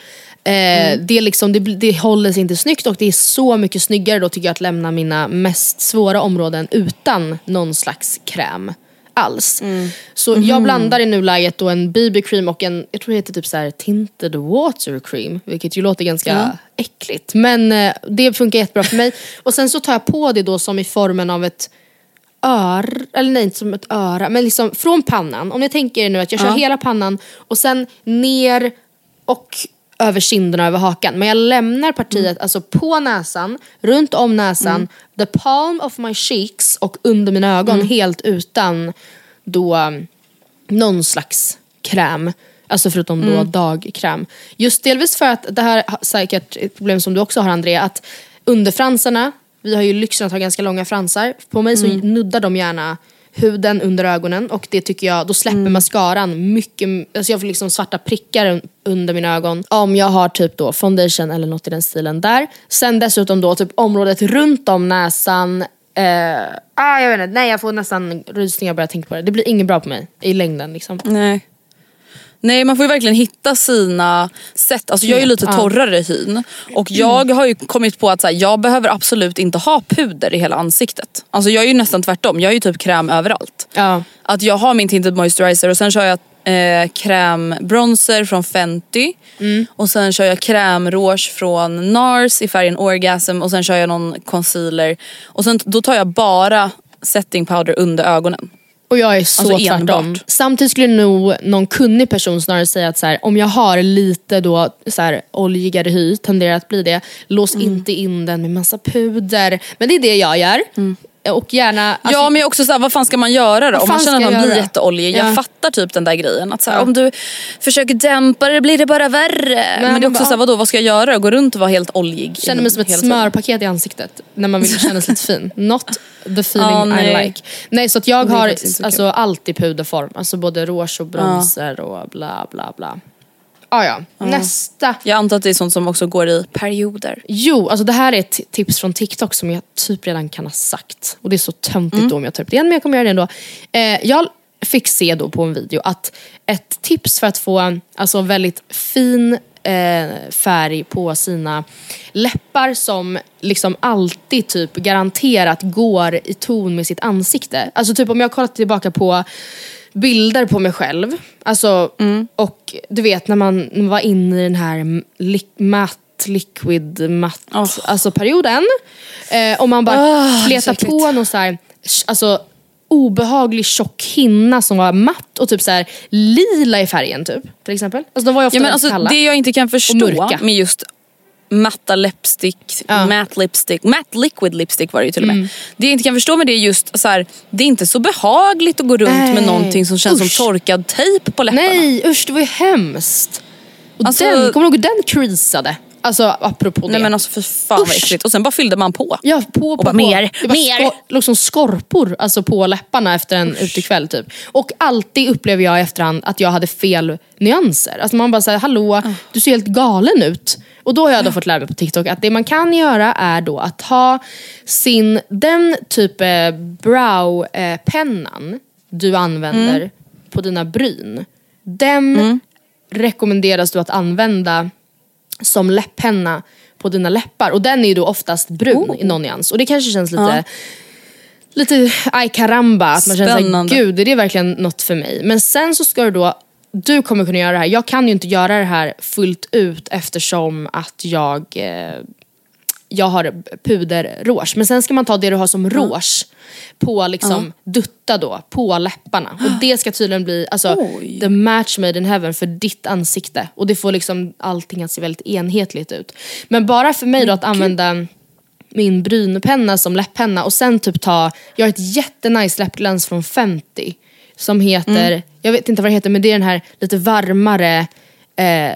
Eh, Mm. det, liksom, det, det håller sig inte snyggt och det är så mycket snyggare då tycker jag att lämna mina mest svåra områden utan någon slags kräm alls. Mm. Så Mhm. jag blandar i nuläget då en BB-cream och en, jag tror det heter typ så här tinted water cream. Vilket ju låter ganska äckligt. Men eh, det funkar jättebra för mig. <laughs> Och sen så tar jag på det då som i formen av ett öra, eller nej inte som ett öra, men liksom från pannan. Om ni tänker er nu att jag kör Ja. hela pannan och sen ner och över kinderna över hakan. Men jag lämnar partiet Mm. alltså på näsan, runt om näsan, the palm of my cheeks och under mina ögon Mm. helt utan då um, någon slags kräm. Alltså förutom då Mm. dagkräm. Just delvis för att det här har säkert ett problem som du också har Andrea, att underfransarna, vi har ju lyxen att ha ganska långa fransar. På mig så Mm. nuddar de gärna huden under ögonen och det tycker jag, då släpper Mm. mascaran mycket, alltså jag får liksom svarta prickar un- under mina ögon. Om jag har typ då foundation eller något i den stilen där. Sen dessutom då typ området runt om näsan, eh, ah, jag vet inte, nej jag får nästan rysningar bara jag tänker på det. Det blir inget bra på mig i längden liksom. Nej. Nej man får ju verkligen hitta sina sätt. Alltså jag är ju lite torrare i hyn. Och jag har ju kommit på att så här, jag behöver absolut inte ha puder i hela ansiktet. Alltså jag är ju nästan tvärtom. Jag är ju typ kräm överallt. Ja. Att jag har min tinted moisturizer och sen kör jag eh, krämbronzer från Fenty. Mm. Och sen kör jag krämrouge från NARS i färgen Orgasm och sen kör jag någon concealer. Och sen då tar jag bara setting powder under ögonen. Och jag är så Alltså tvärtom. enbart. Samtidigt skulle nog någon kunnig person snarare säga att så här, om jag har lite då, så här, oljigare hy, tenderar att bli det, lås Mm. inte in den med massa puder. Men det är det jag gör. Och gärna... alltså- ja men också såhär, vad fan ska man göra då? Om man känner att man blir jätteoljig. Ja. Jag fattar typ den där grejen. Att såhär, Ja. Om du försöker dämpa det blir det bara värre. men det är men också bara- såhär, vadå vad ska jag göra? Gå runt och vara helt oljig? känner mig som ett smörpaket i ansiktet när man vill kännas lite <laughs> fin. Not the feeling Ja, I like. Nej så att jag har alltså, alltid puderform. Alltså både rouge och bronzer och bla bla bla. Ah, ja, nästa. Jag antar att det är sånt som också går i perioder. Jo, alltså det här är ett tips från TikTok som jag typ redan kan ha sagt. Och det är så töntigt Mm. då om jag tar upp det igen, men jag kommer göra det ändå. Eh, jag fick se då på en video att ett tips för att få en alltså, väldigt fin eh, färg på sina läppar som liksom alltid typ garanterat går i ton med sitt ansikte. Alltså typ om jag kollar tillbaka på bilder på mig själv. Alltså, Och du vet när man var inne i den här li- matt, liquid matt, Oh. alltså perioden. Eh, och man bara så äckligt. på någon så här, alltså, obehaglig tjock hinna som var matt och typ så här lila i färgen typ. Till exempel. Alltså de var ju ofta Ja, men alltså, kalla. det jag inte kan förstå med just matta lipstick, Ja. matte lipstick, matte liquid lipstick var det ju till och med. Mm. Det jag inte kan förstå med det är just så här, det är inte så behagligt att gå runt Nej. med någonting som känns Usch. som torkad tejp på läpparna. Nej usch det var ju hemskt. Och Alltså- den, kommer du ihåg hur den krisade? Alltså apropå det. Nej men alltså för fan vad Usch. äckligt. Och sen bara fyllde man på. Ja, på, på, Och bara på. mer, det mer. Skor, liksom skorpor alltså på läpparna efter en utekväll typ. Och alltid upplever jag i efterhand att jag hade fel nyanser. Alltså man bara säger hallå, du ser helt galen ut. Och då har jag då fått lära mig på TikTok att det man kan göra är då att ha sin, den typ eh, brow-pennan du använder Mm. på dina bryn. Den rekommenderas du att använda som läpppenna på dina läppar. Och den är ju då oftast brun Oh. i någon nyans. Och det kanske känns lite, lite aj caramba. Att man känner såhär, Spännande. gud är det verkligen något för mig? Men sen så ska du då, du kommer kunna göra det här. Jag kan ju inte göra det här fullt ut eftersom att jag eh, jag har puderrouge. Men sen ska man ta det du har som rouge på liksom dutta då, på läpparna. Och det ska tydligen bli alltså, Oj. the match made in heaven för ditt ansikte. Och det får liksom allting att se väldigt enhetligt ut. Men bara för mig då att använda min brynpenna som läpppenna och sen typ ta, jag har ett jättenice läppglans från Fenty. Som heter, Mm. jag vet inte vad det heter men det är den här lite varmare eh,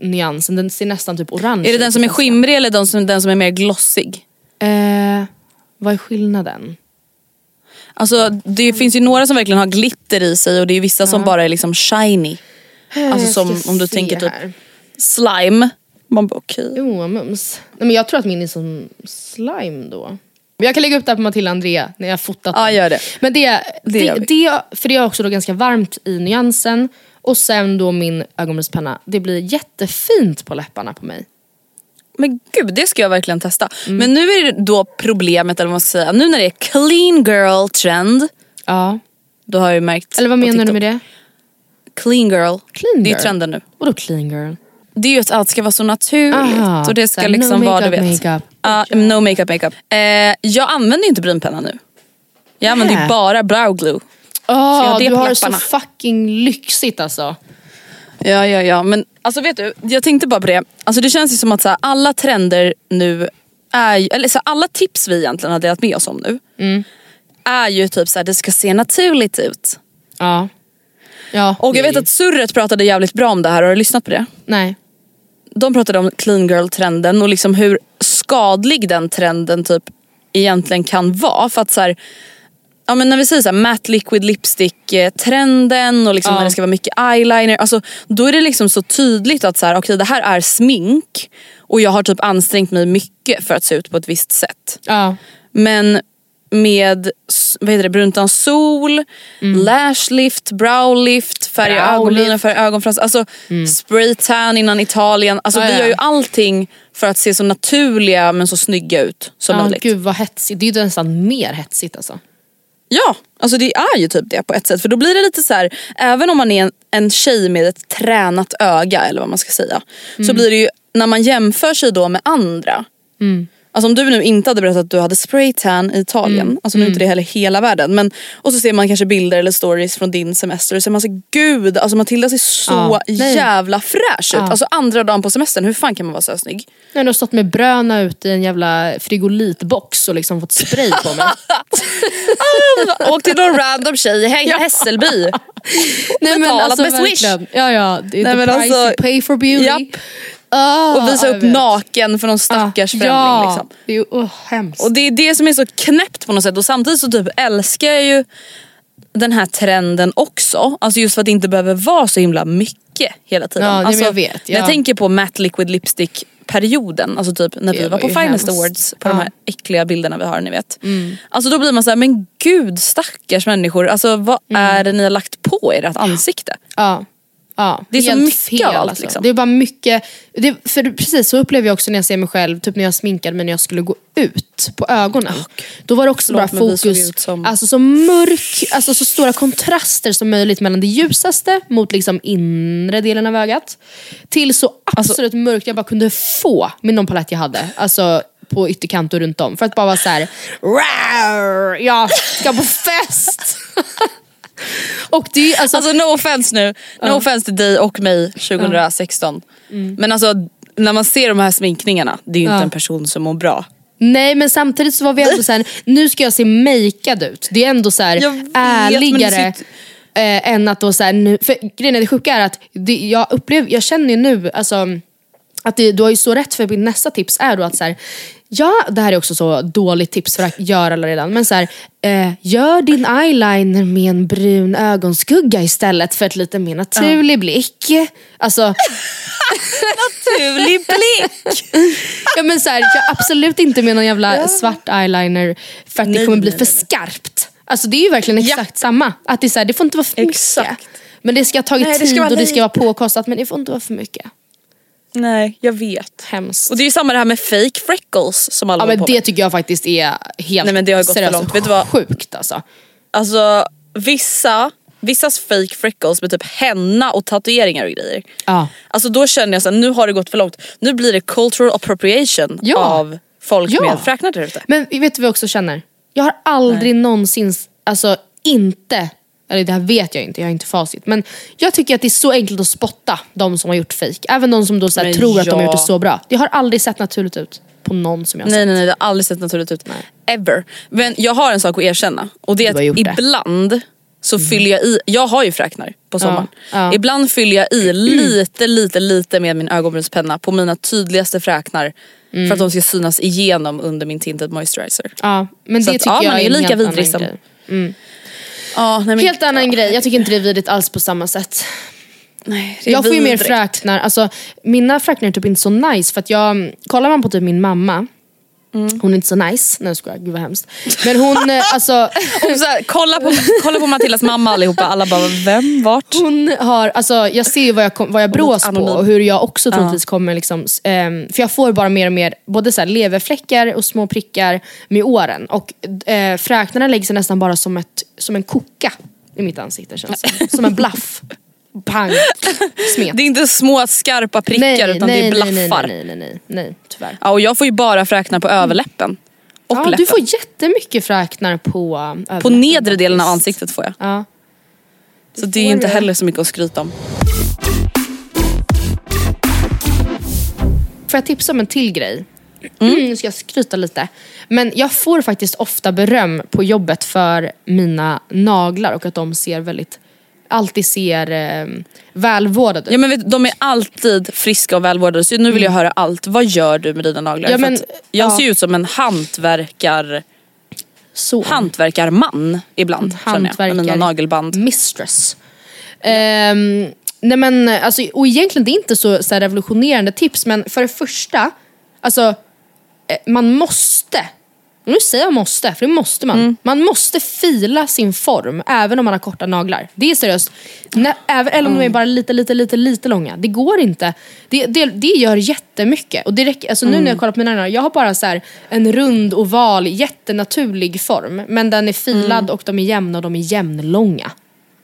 nyansen. Den ser nästan typ orange Är det ut den som är skimrig eller den som, den som är mer glossig? Eh, vad är skillnaden? Alltså det finns ju några som verkligen har glitter i sig och det är vissa som bara är liksom shiny. Alltså Jag som om du tänker typ här. slime. Man bara okej. Vad mums. Nej, men jag tror att min är som slime då. Jag kan lägga upp det här på Matilda Andrea när jag har fotat Ja, gör det. Men det, Det det, det, för det är också då ganska varmt i nyansen. Och sen då min ögonbrynspenna. Det blir jättefint på läpparna på mig. Men gud det ska jag verkligen testa. Mm. Men nu är det då problemet eller vad man ska säga. Nu när det är clean girl trend. Ja. Då har jag märkt Eller vad menar du med det? Clean girl. Clean Det är girl? trenden nu. Vadå clean girl? Det är ju att allt ska vara så naturligt Aha, och det ska liksom no vara du vet. makeup. Ja, no makeup makeup. Eh, jag använder ju inte brynpenna nu. Jag använder ju bara brow glue. Åh, jag har det du har det så fucking lyxigt alltså. Ja, ja, ja. Men alltså vet du, jag tänkte bara på det. Alltså det känns ju som att så här, alla trender nu är eller så här, alla tips vi egentligen har delat med oss om nu. Är ju typ så här, det ska se naturligt ut. Ja. ja Och jag vet att Surret pratade jävligt bra om det här, har du lyssnat på det? Nej. De pratade om clean girl-trenden och liksom hur skadlig den trenden typ egentligen kan vara. För att så här, ja men när vi säger så här, matte liquid lipstick eh, trenden och liksom Ja. när det ska vara mycket eyeliner. Alltså, då är det liksom så tydligt att så här, okay, det här är smink och jag har typ ansträngt mig mycket för att se ut på ett visst sätt. Ja. Men med vad heter det, bruntan sol, lash lift, brow lift, färga Mm. Ögonbrynen, färga ögonfrans. Alltså spray tan innan Italien. Alltså Ja, vi ja. gör ju allting för att se så naturliga men så snygga ut som ja möjligt. gud vad hetsigt. Det är ju nästan mer hetsigt alltså. Ja, alltså det är ju typ det på ett sätt. För då blir det lite så här, även om man är en, en tjej med ett tränat öga eller vad man ska säga. Mm. Så blir det ju, när man jämför sig då med andra. Mm. Alltså om du nu inte hade berättat att du hade spraytan i Italien, Mm. alltså nu är inte det heller hela världen. Men, och så ser man kanske bilder eller stories från din semester och så ser man så gud, alltså Matilda ser så nej. jävla fräsch ut. Ja. Alltså andra dagen på semestern, hur fan kan man vara så snygg? Jag har stått med bröna ute i en jävla frigolitbox och liksom fått spray på mig. <laughs> Åk till någon random tjej i Hä- Hässelby. Betalat med Swish. Ja ja, Nej, the men price alltså- you pay for beauty. Japp. Ah, Och visa upp vet. naken för någon stackars främling. Ja, Liksom. det är oh, hemskt. Och det är det som är så knäppt på något sätt och samtidigt så typ älskar jag ju den här trenden också. Alltså just för att det inte behöver vara så himla mycket hela tiden. Ja, alltså, jag vet, När jag ja. tänker på matte liquid lipstick perioden, alltså typ när vi var på Finest hemskt. Awards på de Ja. här äckliga bilderna vi har ni vet. Alltså då blir man så här, men gud stackars människor, alltså vad är det ni har lagt på ert ansikte? Ja. Ja, Det är så mycket fel, av allt, alltså. liksom. Det är bara mycket, det, för precis så upplever jag också när jag ser mig själv, typ när jag sminkade mig när jag skulle gå ut på ögonen. Då var det också bara fokus, som- alltså så mörk, alltså så stora kontraster som möjligt mellan det ljusaste mot liksom inre delen av ögat. Till så Alltså- absolut mörkt jag bara kunde få med någon palett jag hade. Alltså på ytterkant och runt om. För att bara vara så här, "Rar, jag ska på fest! <laughs> och det är alltså, Alltså no offense nu, no offense till dig och mig 2016. Men alltså när man ser de här sminkningarna, det är ju inte en person som mår bra. Nej men samtidigt så var vi ändå såhär, <laughs> nu ska jag se makead ut. Det är ändå så här Jag vet, ärligare eh, än att då så här, nu, för grejen är det sjuka är att det, jag upplever, jag känner ju nu, alltså att det, du har ju så rätt för mitt nästa tips är då att så här, ja det här är också så dåligt tips för att göra alla redan, men så här, eh, gör din eyeliner med en brun ögonskugga istället för ett lite mer naturlig blick. Alltså <laughs> Naturlig blick! <laughs> Ja men så här, jag absolut inte med någon jävla svart eyeliner för att det Nej, kommer bli nej, för nej. skarpt. Alltså det är ju verkligen exakt samma. Att det, är så här, det får inte vara för mycket. Exakt. Men det ska ha tagit det tid och det ska vara påkostat men det får inte vara för mycket. Nej, jag vet. Hemskt. Och det är ju samma det här med fake freckles som alla ja håller men på det med. tycker jag faktiskt är helt Nej, men det har gått för seriöst långt. Vet du vad? sjukt alltså. Alltså vissa, vissas fake freckles med typ henna och tatueringar och grejer. Ja. Alltså då känner jag att nu har det gått för långt. Nu blir det cultural appropriation Ja. av folk Ja. med fräknar där ute. Men vet du vad jag också känner? Jag har aldrig någonsin, alltså inte, eller det här vet jag inte, jag har inte facit. Men jag tycker att det är så enkelt att spotta de som har gjort fake. Även de som då så här Men tror att de har ja. gjort det så bra. Det har aldrig sett naturligt ut på någon som jag har Nej sett. nej nej det har aldrig sett naturligt ut. Ever. Men jag har en sak att erkänna och det Du är har att gjort det. Mm. ibland så fyller jag i, jag har ju fräknar på sommaren. ja. Ibland fyller jag i lite lite lite med min ögonbrynspenna på mina tydligaste fräknar. Mm. För att de ska synas igenom under min tinted moisturizer. Ja, men Så det att, tycker ja, jag man är är en lika helt vidrig annan som- grej. Ja, nej, men, Helt annan grej, jag tycker inte det är vidrigt alls på samma sätt. Nej, Jag får ju mer fräknar, alltså mina fräknar är typ inte så nice för att jag, kollar man på typ min mamma, Mm. hon är inte så nice, nej jag skojar, gud vad hemskt. Men hon, eh, <laughs> alltså så här, kolla, på, kolla på Matildas mamma allihopa, alla bara vem, vart? Hon har, alltså jag ser ju vad jag, vad jag brås på och hur jag också troligtvis kommer liksom, ehm, för jag får bara mer och mer både så här leverfläckar och små prickar med åren. Och eh, fräknarna lägger sig nästan bara som, ett, som en koka i mitt ansikte känns det som. Som en blaff. Pang, smet. Det är inte små skarpa prickar utan det är blaffar. Nej, nej, nej, nej, nej, nej tyvärr. Ja, och jag får ju bara fräknar på överläppen. Och Ja, läppen. du får jättemycket fräknar på överläppen På nedre delen av ansiktet får jag. Ja. Så det är ju inte heller så mycket att skryta om. Får jag tipsa om en till grej? <clears throat> Nu ska jag skryta lite. Men jag får faktiskt ofta beröm på jobbet för mina naglar och att de ser väldigt, alltid ser eh, välvårdade ut. Ja men vet, de är alltid friska och välvårdade så nu vill jag höra allt. Vad gör du med dina naglar? Mm. Ja, men, jag ja. ser ut som en hantverkar, Så. hantverkarman ibland känner jag, med mina nagelband. mistress. Ehm, nej men alltså, och egentligen det är inte så, så revolutionerande tips men för det första, alltså eh, man måste, nu säger jag måste, för det måste man. Mm. Man måste fila sin form även om man har korta naglar. Det är seriöst. När, även, eller om de är bara lite, lite, lite, lite långa. Det går inte. Det, det, det gör jättemycket. Och det räcker, alltså nu när jag kollar på mina naglar, jag har bara så här en rund oval, jättenaturlig form. Men den är filad och de är jämna och de är jämnlånga.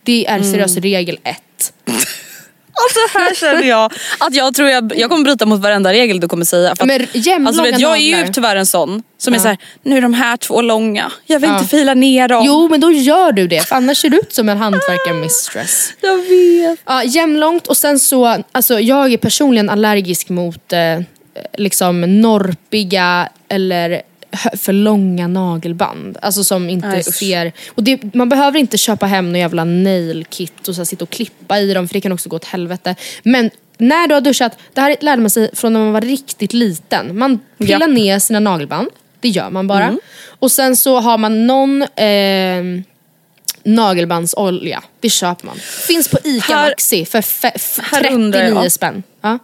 Det är seriöst regel ett. <laughs> <laughs> Alltså här känner jag att jag tror jag, jag kommer bryta mot varenda regel du kommer säga. För att, Men jämnlånga alltså, vet, jag är ju tyvärr en sån som är så här, nu är de här två långa, jag vill Ja. inte fila ner dem. Jo men då gör du det, för annars ser du ut som en hantverkarmistress. <laughs> Jag vet. Ja, jämnlångt och sen så, alltså jag är personligen allergisk mot eh, liksom norpiga eller för långa nagelband. Alltså som inte usch. ser... Och det, man behöver inte köpa hem någon jävla nail kit och så sitta och klippa i dem för det kan också gå åt helvete. Men när du har duschat, det här lärde man sig från när man var riktigt liten. Man pillar Japp. ner sina nagelband, det gör man bara. Och sen så har man någon eh, nagelbandsolja, det köper man. Finns på ICA Här- Maxi för fe- f- här undrar 39 jag. spänn. Ja.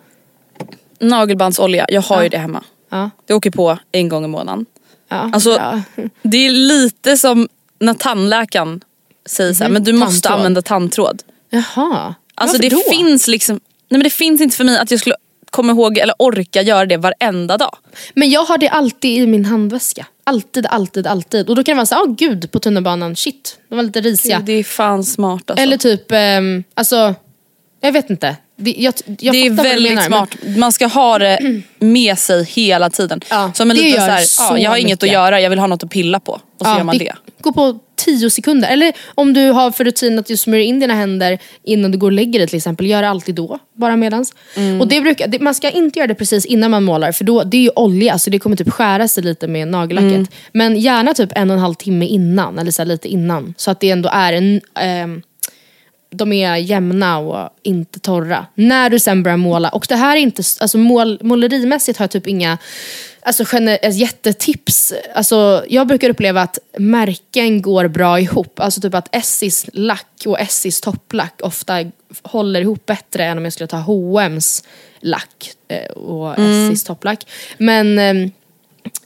Nagelbandsolja, jag har ju det hemma. Ja. Det åker på en gång i månaden. Ja. Alltså, ja. Det är lite som när tandläkaren säger så här, men du måste. Tandtråd. använda tandtråd. Jaha, Alltså varför det då? finns liksom, nej men det finns inte för mig att jag skulle komma ihåg eller orka göra det varenda dag. Men jag har det alltid i min handväska. Alltid, alltid, alltid. Och då kan det vara så åh oh, gud på tunnelbanan, shit, de var lite risiga. Det är fan smart alltså. Eller typ, ehm, alltså, jag vet inte. Det, jag, jag det är väldigt menar, smart. Man ska ha det <clears throat> med sig hela tiden. Ja, Som en det liten gör så ja, jag har inget mycket. att göra, jag vill ha något att pilla på. Och så Ja, gör man det. går på tio sekunder. Eller om du har för rutin att du smörjer in dina händer innan du går och lägger dig till exempel. Gör det alltid då, bara medans. Mm. Och det brukar, det, man ska inte göra det precis innan man målar för då, det är ju olja så det kommer typ skära sig lite med nagellacket. Mm. Men gärna typ en och en halv timme innan, eller så lite innan. Så att det ändå är en... ehm, de är jämna och inte torra. När du sen börjar måla, och det här är inte, alltså mål, målerimässigt har jag typ inga alltså, alltså, jättetips. Alltså, jag brukar uppleva att märken går bra ihop. Alltså typ att Essis lack och Essis topplack ofta håller ihop bättre än om jag skulle ta H&M's lack eh, och Essis topplack. Men ehm,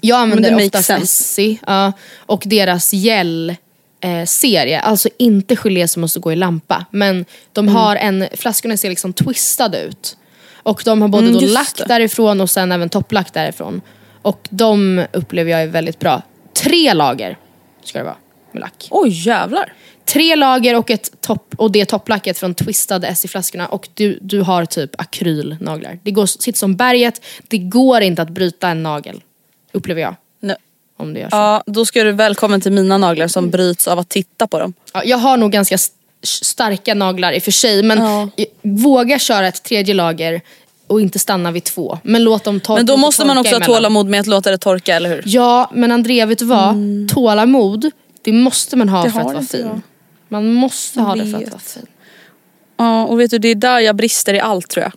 jag använder oftast. Essie ja, och deras gel eh, serie, alltså inte gelé som måste gå i lampa. Men de Mm. har en, flaskorna ser liksom twistade ut. Och de har både Mm, då just lack det. därifrån och sen även topplack därifrån. Och de upplever jag är väldigt bra. Tre lager ska det vara med lack. Oj jävlar. Tre lager och, ett topp, och det topplacket från twistade Essie-flaskorna och du, du har typ akrylnaglar. Det går, sitter som berget, det går inte att bryta en nagel. Upplever jag. Om det gör så. Ja, då ska du välkommen till mina naglar som bryts av att titta på dem. Ja, jag har nog ganska st- starka naglar i och för sig men Ja. jag- våga köra ett tredje lager och inte stanna vid två. Men låt dem torka Men då måste man också ha emellan. tålamod med att låta det torka, eller hur? Ja, men Andrea vet du vad? Tålamod, det måste man ha Det för att vara fin. jag. Man måste ha Jag det för att vet. vara fin. Ja, och vet du, det är där jag brister i allt tror jag.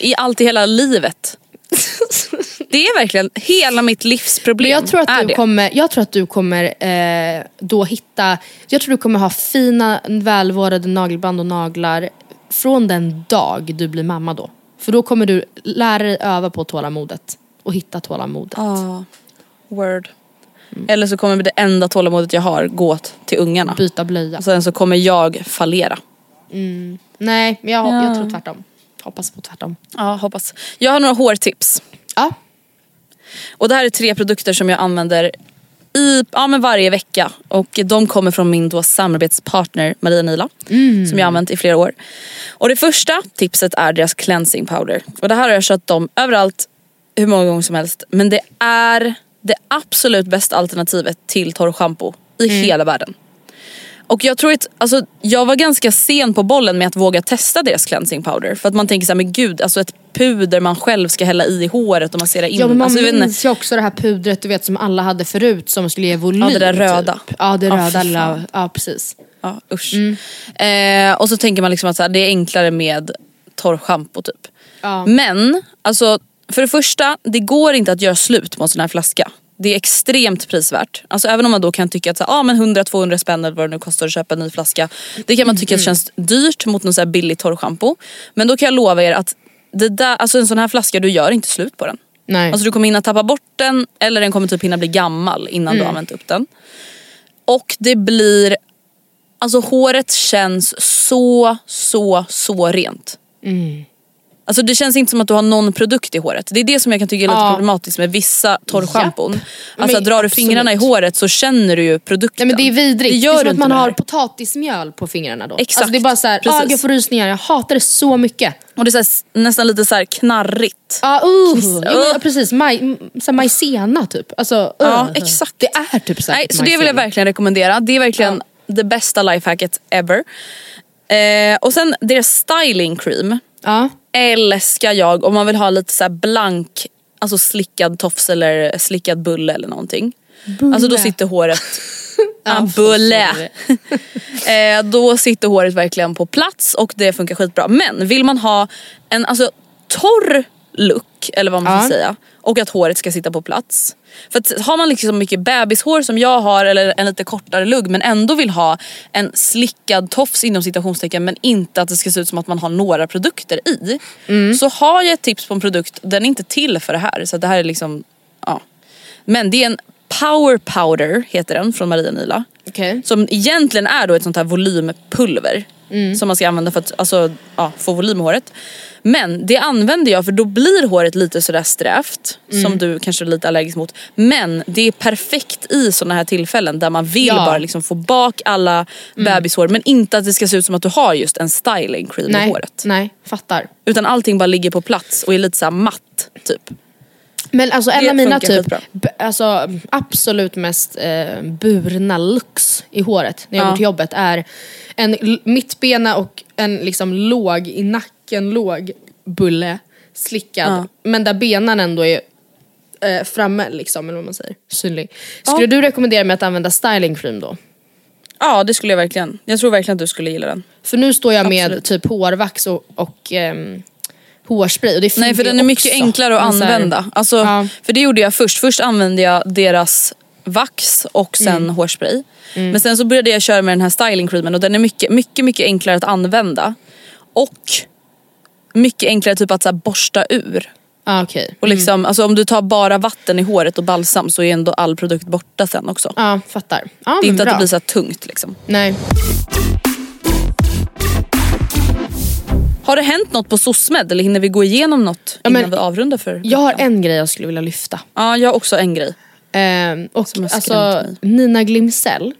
I allt i hela livet. <laughs> det är verkligen hela mitt livsproblem. Men jag tror att du det. kommer, jag tror att du kommer eh, då hitta, jag tror du kommer ha fina välvårdade nagelband och naglar från den dag du blir mamma då. För då kommer du lära dig öva på tålamodet och hitta tålamodet. Ja, word. Eller så kommer det enda tålamodet jag har gå till ungarna. Byta blöja. Och sen så kommer jag fallera. Nej, men jag, Ja. jag tror tvärtom. Hoppas på tvärtom. Ja, hoppas. Jag har några hårtips. Ja, Och det här är tre produkter som jag använder i, ja, men varje vecka. Och de kommer från min då samarbetspartner Maria Nila. Som jag har använt i flera år. Och det första tipset är deras cleansing powder. Och det här har jag kört dem överallt hur många gånger som helst. Men det är det absolut bästa alternativet till torrschampo i Mm. hela världen. Och jag tror att, alltså, jag var ganska sen på bollen med att våga testa deras cleansing powder. För att man tänker såhär, men gud, alltså ett puder man själv ska hälla i håret och massera in. Ja men man alltså, minns ju också det här pudret du vet som alla hade förut som skulle ge volym. Ja, det där röda. Typ. Ja det Ja, röda lilla, ja precis. Ja usch. Mm. Eh, och så tänker man liksom att så här, det är enklare med torrschampo typ. Ja. Men alltså för det första, det går inte att göra slut på en sån här flaska. Det är extremt prisvärt. Alltså även om man då kan tycka att så, ah, men 100-200 spänn eller vad det nu kostar att köpa en ny flaska. Det kan man tycka Mm. känns dyrt mot någon så här billig torrschampo. Men då kan jag lova er att det där, alltså en sån här flaska, du gör inte slut på den. Nej. Alltså du kommer hinna tappa bort den eller den kommer typ hinna bli gammal innan Mm. du har använt upp den. Och det blir, alltså håret känns så, så, så rent. Mm. Alltså det känns inte som att du har någon produkt i håret. Det är det som jag kan tycka är lite Ja. problematiskt med vissa torrschampon. Japp. Alltså Men drar du absolut. fingrarna i håret så känner du ju produkten. Nej men det är vidrigt. Det Det, gör är som att man det har potatismjöl på fingrarna då. Exakt. Alltså det är bara såhär, ah, jag får rysningar, jag hatar det så mycket. Och det är så här, nästan lite så knarrigt. Ja uh, ja, ja, precis, Maj, så majsena typ. Alltså, Ja, uh. exakt. Det är typ säkert Nej, så det vill jag verkligen rekommendera. Det är verkligen det bästa lifehacket ever. Eh, och sen deras styling cream Ja. Älskar jag om man vill ha lite så blank, alltså slickad tofs eller slickad bulle eller någonting. Alltså då sitter håret, <laughs> ja, bulle. <laughs> eh, då sitter håret verkligen på plats och det funkar skitbra. Men vill man ha en alltså, torr look, eller vad man ska Ja. säga, och att håret ska sitta på plats. För att har man liksom mycket bebishår som jag har eller en lite kortare lugg men ändå vill ha en slickad tofs inom citationstecken men inte att det ska se ut som att man har några produkter i. Så har jag ett tips på en produkt, den är inte till för det här. Så det här är liksom, ja. Men det är en power powder heter den från Maria Nila. Okej. Som egentligen är då ett sånt här volympulver. Som man ska använda för att alltså, ja, få volym i håret. Men det använder jag för då blir håret lite sådär strävt. Som du kanske är lite allergisk mot. Men det är perfekt i sådana här tillfällen där man vill Ja. bara liksom få bak alla bebishår. Men inte att det ska se ut som att du har just en styling cream i Nej, håret. nej, fattar. Utan allting bara ligger på plats och är lite såhär matt typ. Men alltså en av mina typ, alltså, absolut mest eh, burna looks i håret när jag Ja. går till jobbet är en mittbena och en liksom låg i nacken, låg bulle, slickad. Ja. Men där benen ändå är eh, framme liksom, eller vad man säger, synlig. Skulle du rekommendera mig att använda styling cream då? Ja det skulle jag verkligen. Jag tror verkligen att du skulle gilla den. För nu står jag med Absolut. typ hårvax och, och ehm, hårspray och det Nej för den är mycket också. enklare att använda. Alltså, Ja. För det gjorde jag först. Först använde jag deras vax och sen Mm. hårspray. Men sen så började jag köra med den här styling creamen och den är mycket, mycket, mycket enklare att använda. Och mycket enklare typ att så borsta ur. Ah, okej. Och liksom, alltså, om du tar bara vatten i håret och balsam så är ändå all produkt borta sen också. Ja, fattar. Ja, det är inte bra. att det blir så tungt liksom. Nej. Har det hänt något på SOSMED eller hinner vi gå igenom något Ja, innan vi avrundar för Jag har en grej jag skulle vilja lyfta. Ja jag har också en grej. Ehm, och alltså. Nina Glimsell.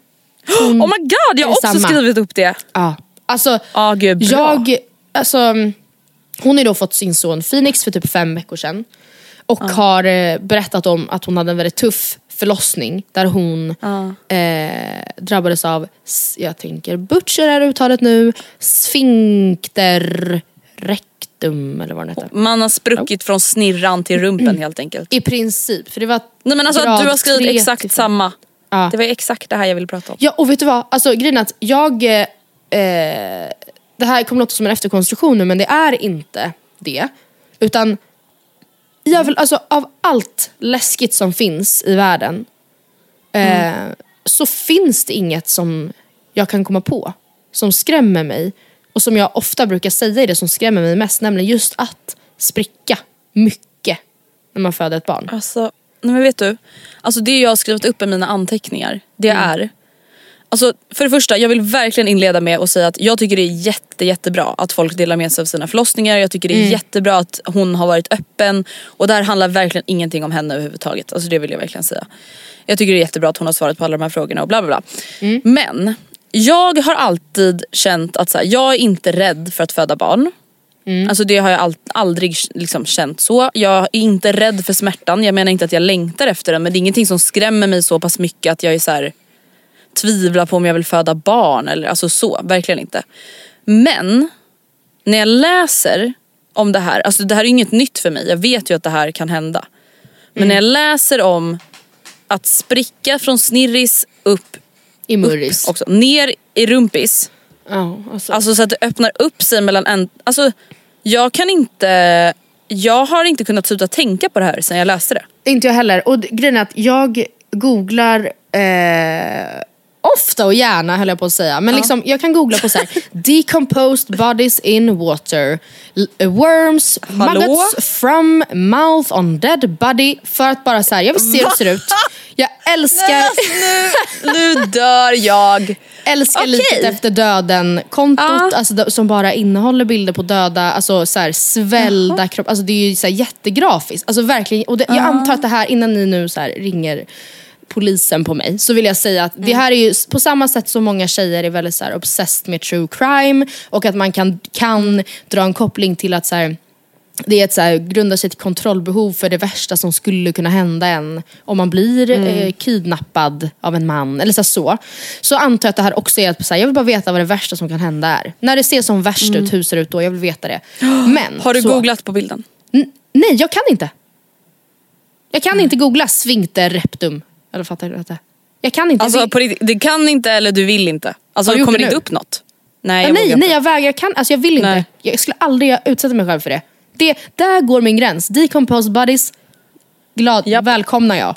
<gasps> Oh my god jag har också samma. skrivit upp det. Ja. Alltså, Ja gud bra. jag, alltså, hon har då fått sin son Phoenix för typ fem veckor sedan. Och har eh, berättat om att hon hade en väldigt tuff förlossning där hon eh, drabbades av, jag tänker butcher är uttalet nu, sfinkter rectum eller vad den heter. Man har spruckit från snirran till rumpen helt enkelt. I princip, för det var Nej men alltså du har skrivit exakt till samma. Ja. Det var exakt det här jag ville prata om. Ja och vet du vad, alltså grejen att jag, eh, eh, det här kommer låta som en efterkonstruktion nu men det är inte det. Utan jag vill, alltså, av allt läskigt som finns i världen eh, så finns det inget som jag kan komma på som skrämmer mig. Och som jag ofta brukar säga är det som skrämmer mig mest, nämligen just att spricka mycket när man föder ett barn. Alltså, nej men vet du. Alltså det jag har skrivit upp i mina anteckningar, det Mm. är Alltså för det första, jag vill verkligen inleda med att säga att jag tycker det är jätte, jättebra att folk delar med sig av sina förlossningar. Jag tycker det är Mm. jättebra att hon har varit öppen. Och det här handlar verkligen ingenting om henne överhuvudtaget. Alltså det vill jag verkligen säga. Jag tycker det är jättebra att hon har svarat på alla de här frågorna och bla bla bla. Mm. Men jag har alltid känt att så här, jag är inte rädd för att föda barn. Alltså det har jag all, aldrig liksom känt så. Jag är inte rädd för smärtan. Jag menar inte att jag längtar efter den men det är ingenting som skrämmer mig så pass mycket att jag är så här, tvivlar på om jag vill föda barn eller alltså så. Verkligen inte. Men när jag läser om det här, alltså det här är inget nytt för mig. Jag vet ju att det här kan hända. Men när jag läser om att spricka från snirris upp I Murris. också, ner i rumpis. Ja, alltså. Alltså så att det öppnar upp sig mellan en... Alltså jag kan inte... Jag har inte kunnat sluta tänka på det här sen jag läste det. Inte jag heller. Och grejen är att jag googlar eh, ofta och gärna höll jag på att säga. Men liksom, jag kan googla på så här, <laughs> decomposed bodies in water, eh, worms, Hallå? maggots from mouth on dead body. För att bara så här, jag vill se hur det ser ut. Jag älskar, nu, nu dör jag. älskar Okej. livet efter döden kontot Ja. alltså, som bara innehåller bilder på döda, alltså så här, svällda kroppar. Alltså, det är ju så här, jättegrafiskt. Alltså, verkligen, och det, jag antar att det här, innan ni nu så ringer polisen på mig, så vill jag säga att det här är ju på samma sätt som många tjejer är väldigt så här, obsessed med true crime och att man kan, kan dra en koppling till att så här, det är ett så här, grundar sig till kontrollbehov för det värsta som skulle kunna hända en om man blir eh, kidnappad av en man. Eller så, så. så antar jag att det här också är att så här, jag vill bara veta vad det värsta som kan hända är. När det ser som värst ut, hur ser det ut då? Jag vill veta det. <gasps> Men, Har du så, googlat på bilden? Nej, jag kan inte. Jag kan inte googla sfinkter reptum. Eller fattar du detta? Jag kan inte. Alltså det, på riktigt, det kan inte eller du vill inte. Alltså du kommer det inte upp något? Nej, ja, jag nej, nej, jag vägrar. Jag, kan, alltså, jag vill inte. Nej. Jag skulle aldrig utsätta mig själv för det. det. Där går min gräns. Decomposed bodies, glad, Japp. välkomnar jag.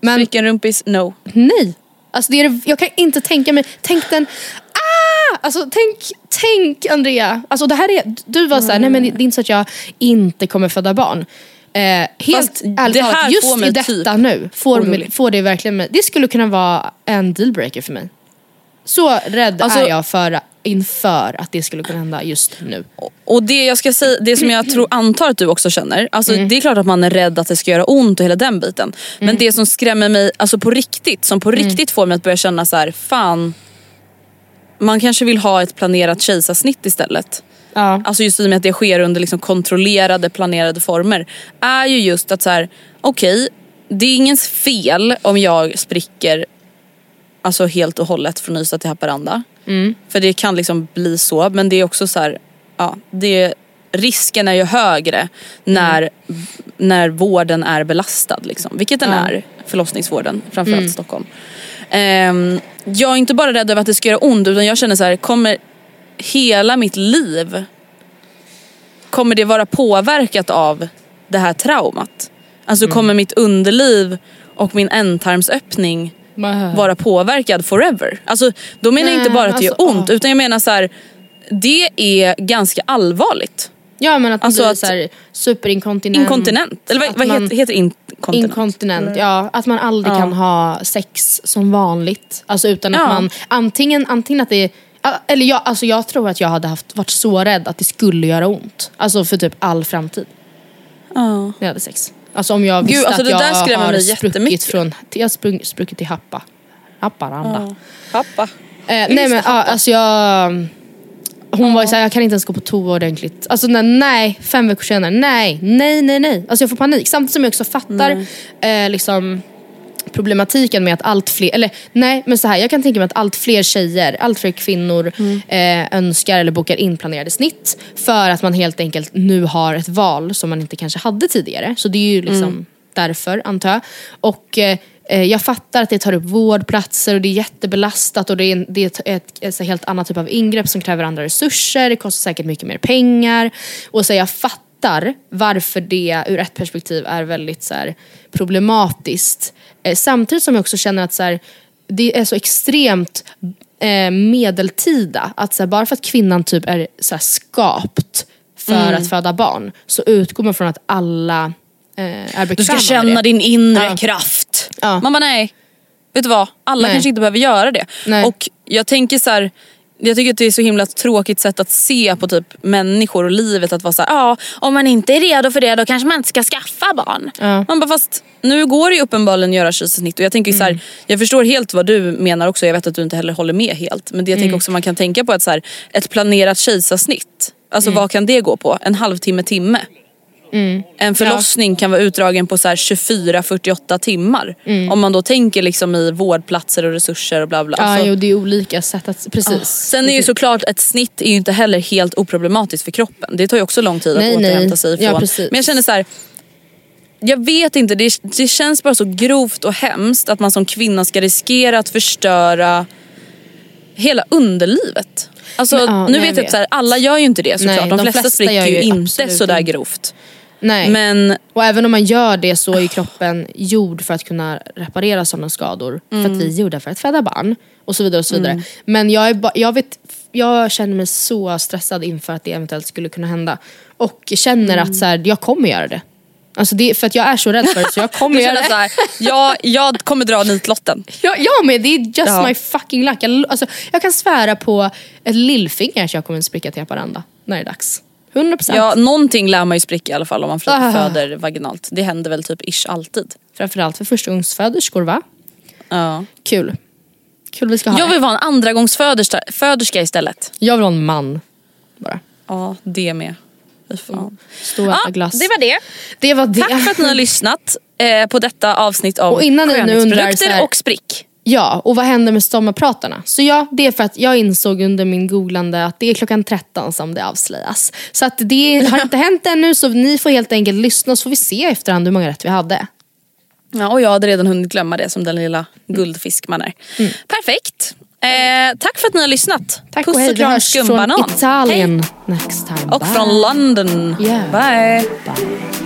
Men Vilken rumpis? No. nej. Alltså, det är, jag kan inte tänka mig, tänk den, ah! Alltså tänk, tänk Andrea. Alltså det här är, du var såhär, nej men det är inte så att jag inte kommer föda barn. Eh, helt ärligt talat, just i detta typ nu får, mig, får det verkligen mig, det skulle kunna vara en dealbreaker för mig. Så rädd Alltså- är jag för, inför att det skulle kunna hända just nu. Och det jag ska säga, det som jag tror, antar att du också känner, alltså Mm. det är klart att man är rädd att det ska göra ont och hela den biten. Men Mm. det som skrämmer mig, alltså på riktigt, som på riktigt får mig att börja känna så här, fan, man kanske vill ha ett planerat kejsarsnitt istället. Ja. Alltså just i och med att det sker under liksom kontrollerade, planerade former. Är ju just att så här, okej, det är ingens fel om jag spricker alltså helt och hållet från Ystad till Haparanda. För det kan liksom bli så. Men det är också så här, ja, det, risken är ju högre när, när vården är belastad. Liksom, vilket den är, förlossningsvården, framförallt i Stockholm. Ehm, jag är inte bara rädd över att det ska göra ont utan jag känner så här, kommer hela mitt liv kommer det vara påverkat av det här traumat? Alltså kommer mitt underliv och min ändtarmsöppning vara påverkad forever? Alltså då menar jag inte bara att det gör alltså, ont utan jag menar så här, det är ganska allvarligt. Ja men att man Alltså blir att- så här superinkontinent. Inkontinent, eller vad, Att vad man- heter, heter inkontinent? Inkontinent, ja. Att man aldrig Ja. kan ha sex som vanligt. Alltså utan att Ja. man, antingen, antingen att det eller jag, alltså jag tror att jag hade haft, varit så rädd att det skulle göra ont. Alltså för typ all framtid. Ja. När jag hade sex. Alltså om jag visste alltså att jag har spruckit från, jag har sprung, spruckit till Happa. Haparanda. Pappa. Eh, nej men ja, alltså jag... Hon var ju såhär, jag kan inte ens gå på toa ordentligt. Alltså nej, nej, fem veckor senare, nej, nej, nej, nej. Alltså jag får panik. Samtidigt som jag också fattar eh, liksom problematiken med att allt fler, eller nej men så här, jag kan tänka mig att allt fler tjejer, allt fler kvinnor eh, önskar eller bokar in planerade snitt för att man helt enkelt nu har ett val som man inte kanske hade tidigare. Så det är ju liksom därför antar jag. Och eh, eh, jag fattar att det tar upp vårdplatser och det är jättebelastat och det är, det är ett, ett, ett helt annat typ av ingrepp som kräver andra resurser, det kostar säkert mycket mer pengar. Och så jag fattar varför det ur ett perspektiv är väldigt så här, problematiskt. Eh, samtidigt som jag också känner att så här, det är så extremt eh, medeltida. Att så här, bara för att kvinnan typ är så här, skapt för att föda barn så utgår man från att alla eh, är bekväma Du ska känna din inre Ja. kraft. Ja. Man bara nej, vet du vad? Alla Nej. kanske inte behöver göra det. Nej. Och jag tänker så här. Jag tycker att det är så himla tråkigt sätt att se på typ människor och livet. Att vara så här, ja om man inte är redo för det då kanske man inte ska skaffa barn. Ja. Man bara fast nu går det ju uppenbarligen att göra kejsarsnitt och jag tänker så Mm. här, jag förstår helt vad du menar också. Jag vet att du inte heller håller med helt. Men det jag Mm. tänker också man kan tänka på att så här, ett planerat kejsarsnitt Alltså vad kan det gå på? En halvtimme, timme? En förlossning kan vara utdragen på så här 24-48 timmar. Om man då tänker liksom i vårdplatser och resurser och bla bla. Ja, Alltså, jo, det är olika sätt att... Precis. Sen är ju såklart ett snitt är ju inte heller helt oproblematiskt för kroppen. Det tar ju också lång tid Nej, att nej. återhämta sig Ja, ifrån. precis. Men jag känner så här. Jag vet inte, det, det känns bara så grovt och hemskt att man som kvinna ska riskera att förstöra hela underlivet. Alltså, Men, ja, nu nej, vet jag att så alla gör ju inte det såklart. Nej, de, de flesta, flesta spricker ju ju inte sådär grovt. Nej. Men Och även om man gör det så är ju kroppen gjord för att kunna reparera sådana skador. För att vi är gjorda för att föda barn. Och så vidare. och så vidare. Men jag, är jag, vet, jag känner mig så stressad inför att det eventuellt skulle kunna hända. Och känner att så här, jag kommer göra det. Alltså det. För att jag är så rädd för det så jag <laughs> kommer göra det. här, jag, jag kommer dra nitlotten. Jag, <laughs> jag med, det är just Ja. my fucking luck. Jag, alltså, jag kan svära på ett lillfinger att jag kommer spricka till Haparanda när det är dags. 100%. Ja, någonting lär man ju spricka i alla fall om man Ah. föder vaginalt. Det händer väl typ ish alltid. Framförallt för förstagångsföderskor va? Ja. Kul. Kul vi ska ha Jag vill vara en andra gångs föderska, föderska istället. Jag vill ha en man. Bara. Ja, det med. Fan. Stå och äta Ja, glass. det var det. Det var det. Tack för att ni har lyssnat eh, på detta avsnitt om Och innan ni nu undrar skönhetsprodukter här- och sprick. Ja, och vad händer med sommarpratarna? Så ja, det är för att jag insåg under min googlande att det är klockan 13 som det avslöjas. Så att det <laughs> har inte hänt ännu så ni får helt enkelt lyssna så får vi se i efterhand hur många rätt vi hade. Ja, och jag hade redan hunnit glömma det som den lilla guldfisk man är. Perfekt. Eh, tack för att ni har lyssnat. Mm. Tack Puss och hej, vi kram, hörs från skumbanan. Italien Hej. next time. Och Bye. från London. Yeah. Bye. Bye.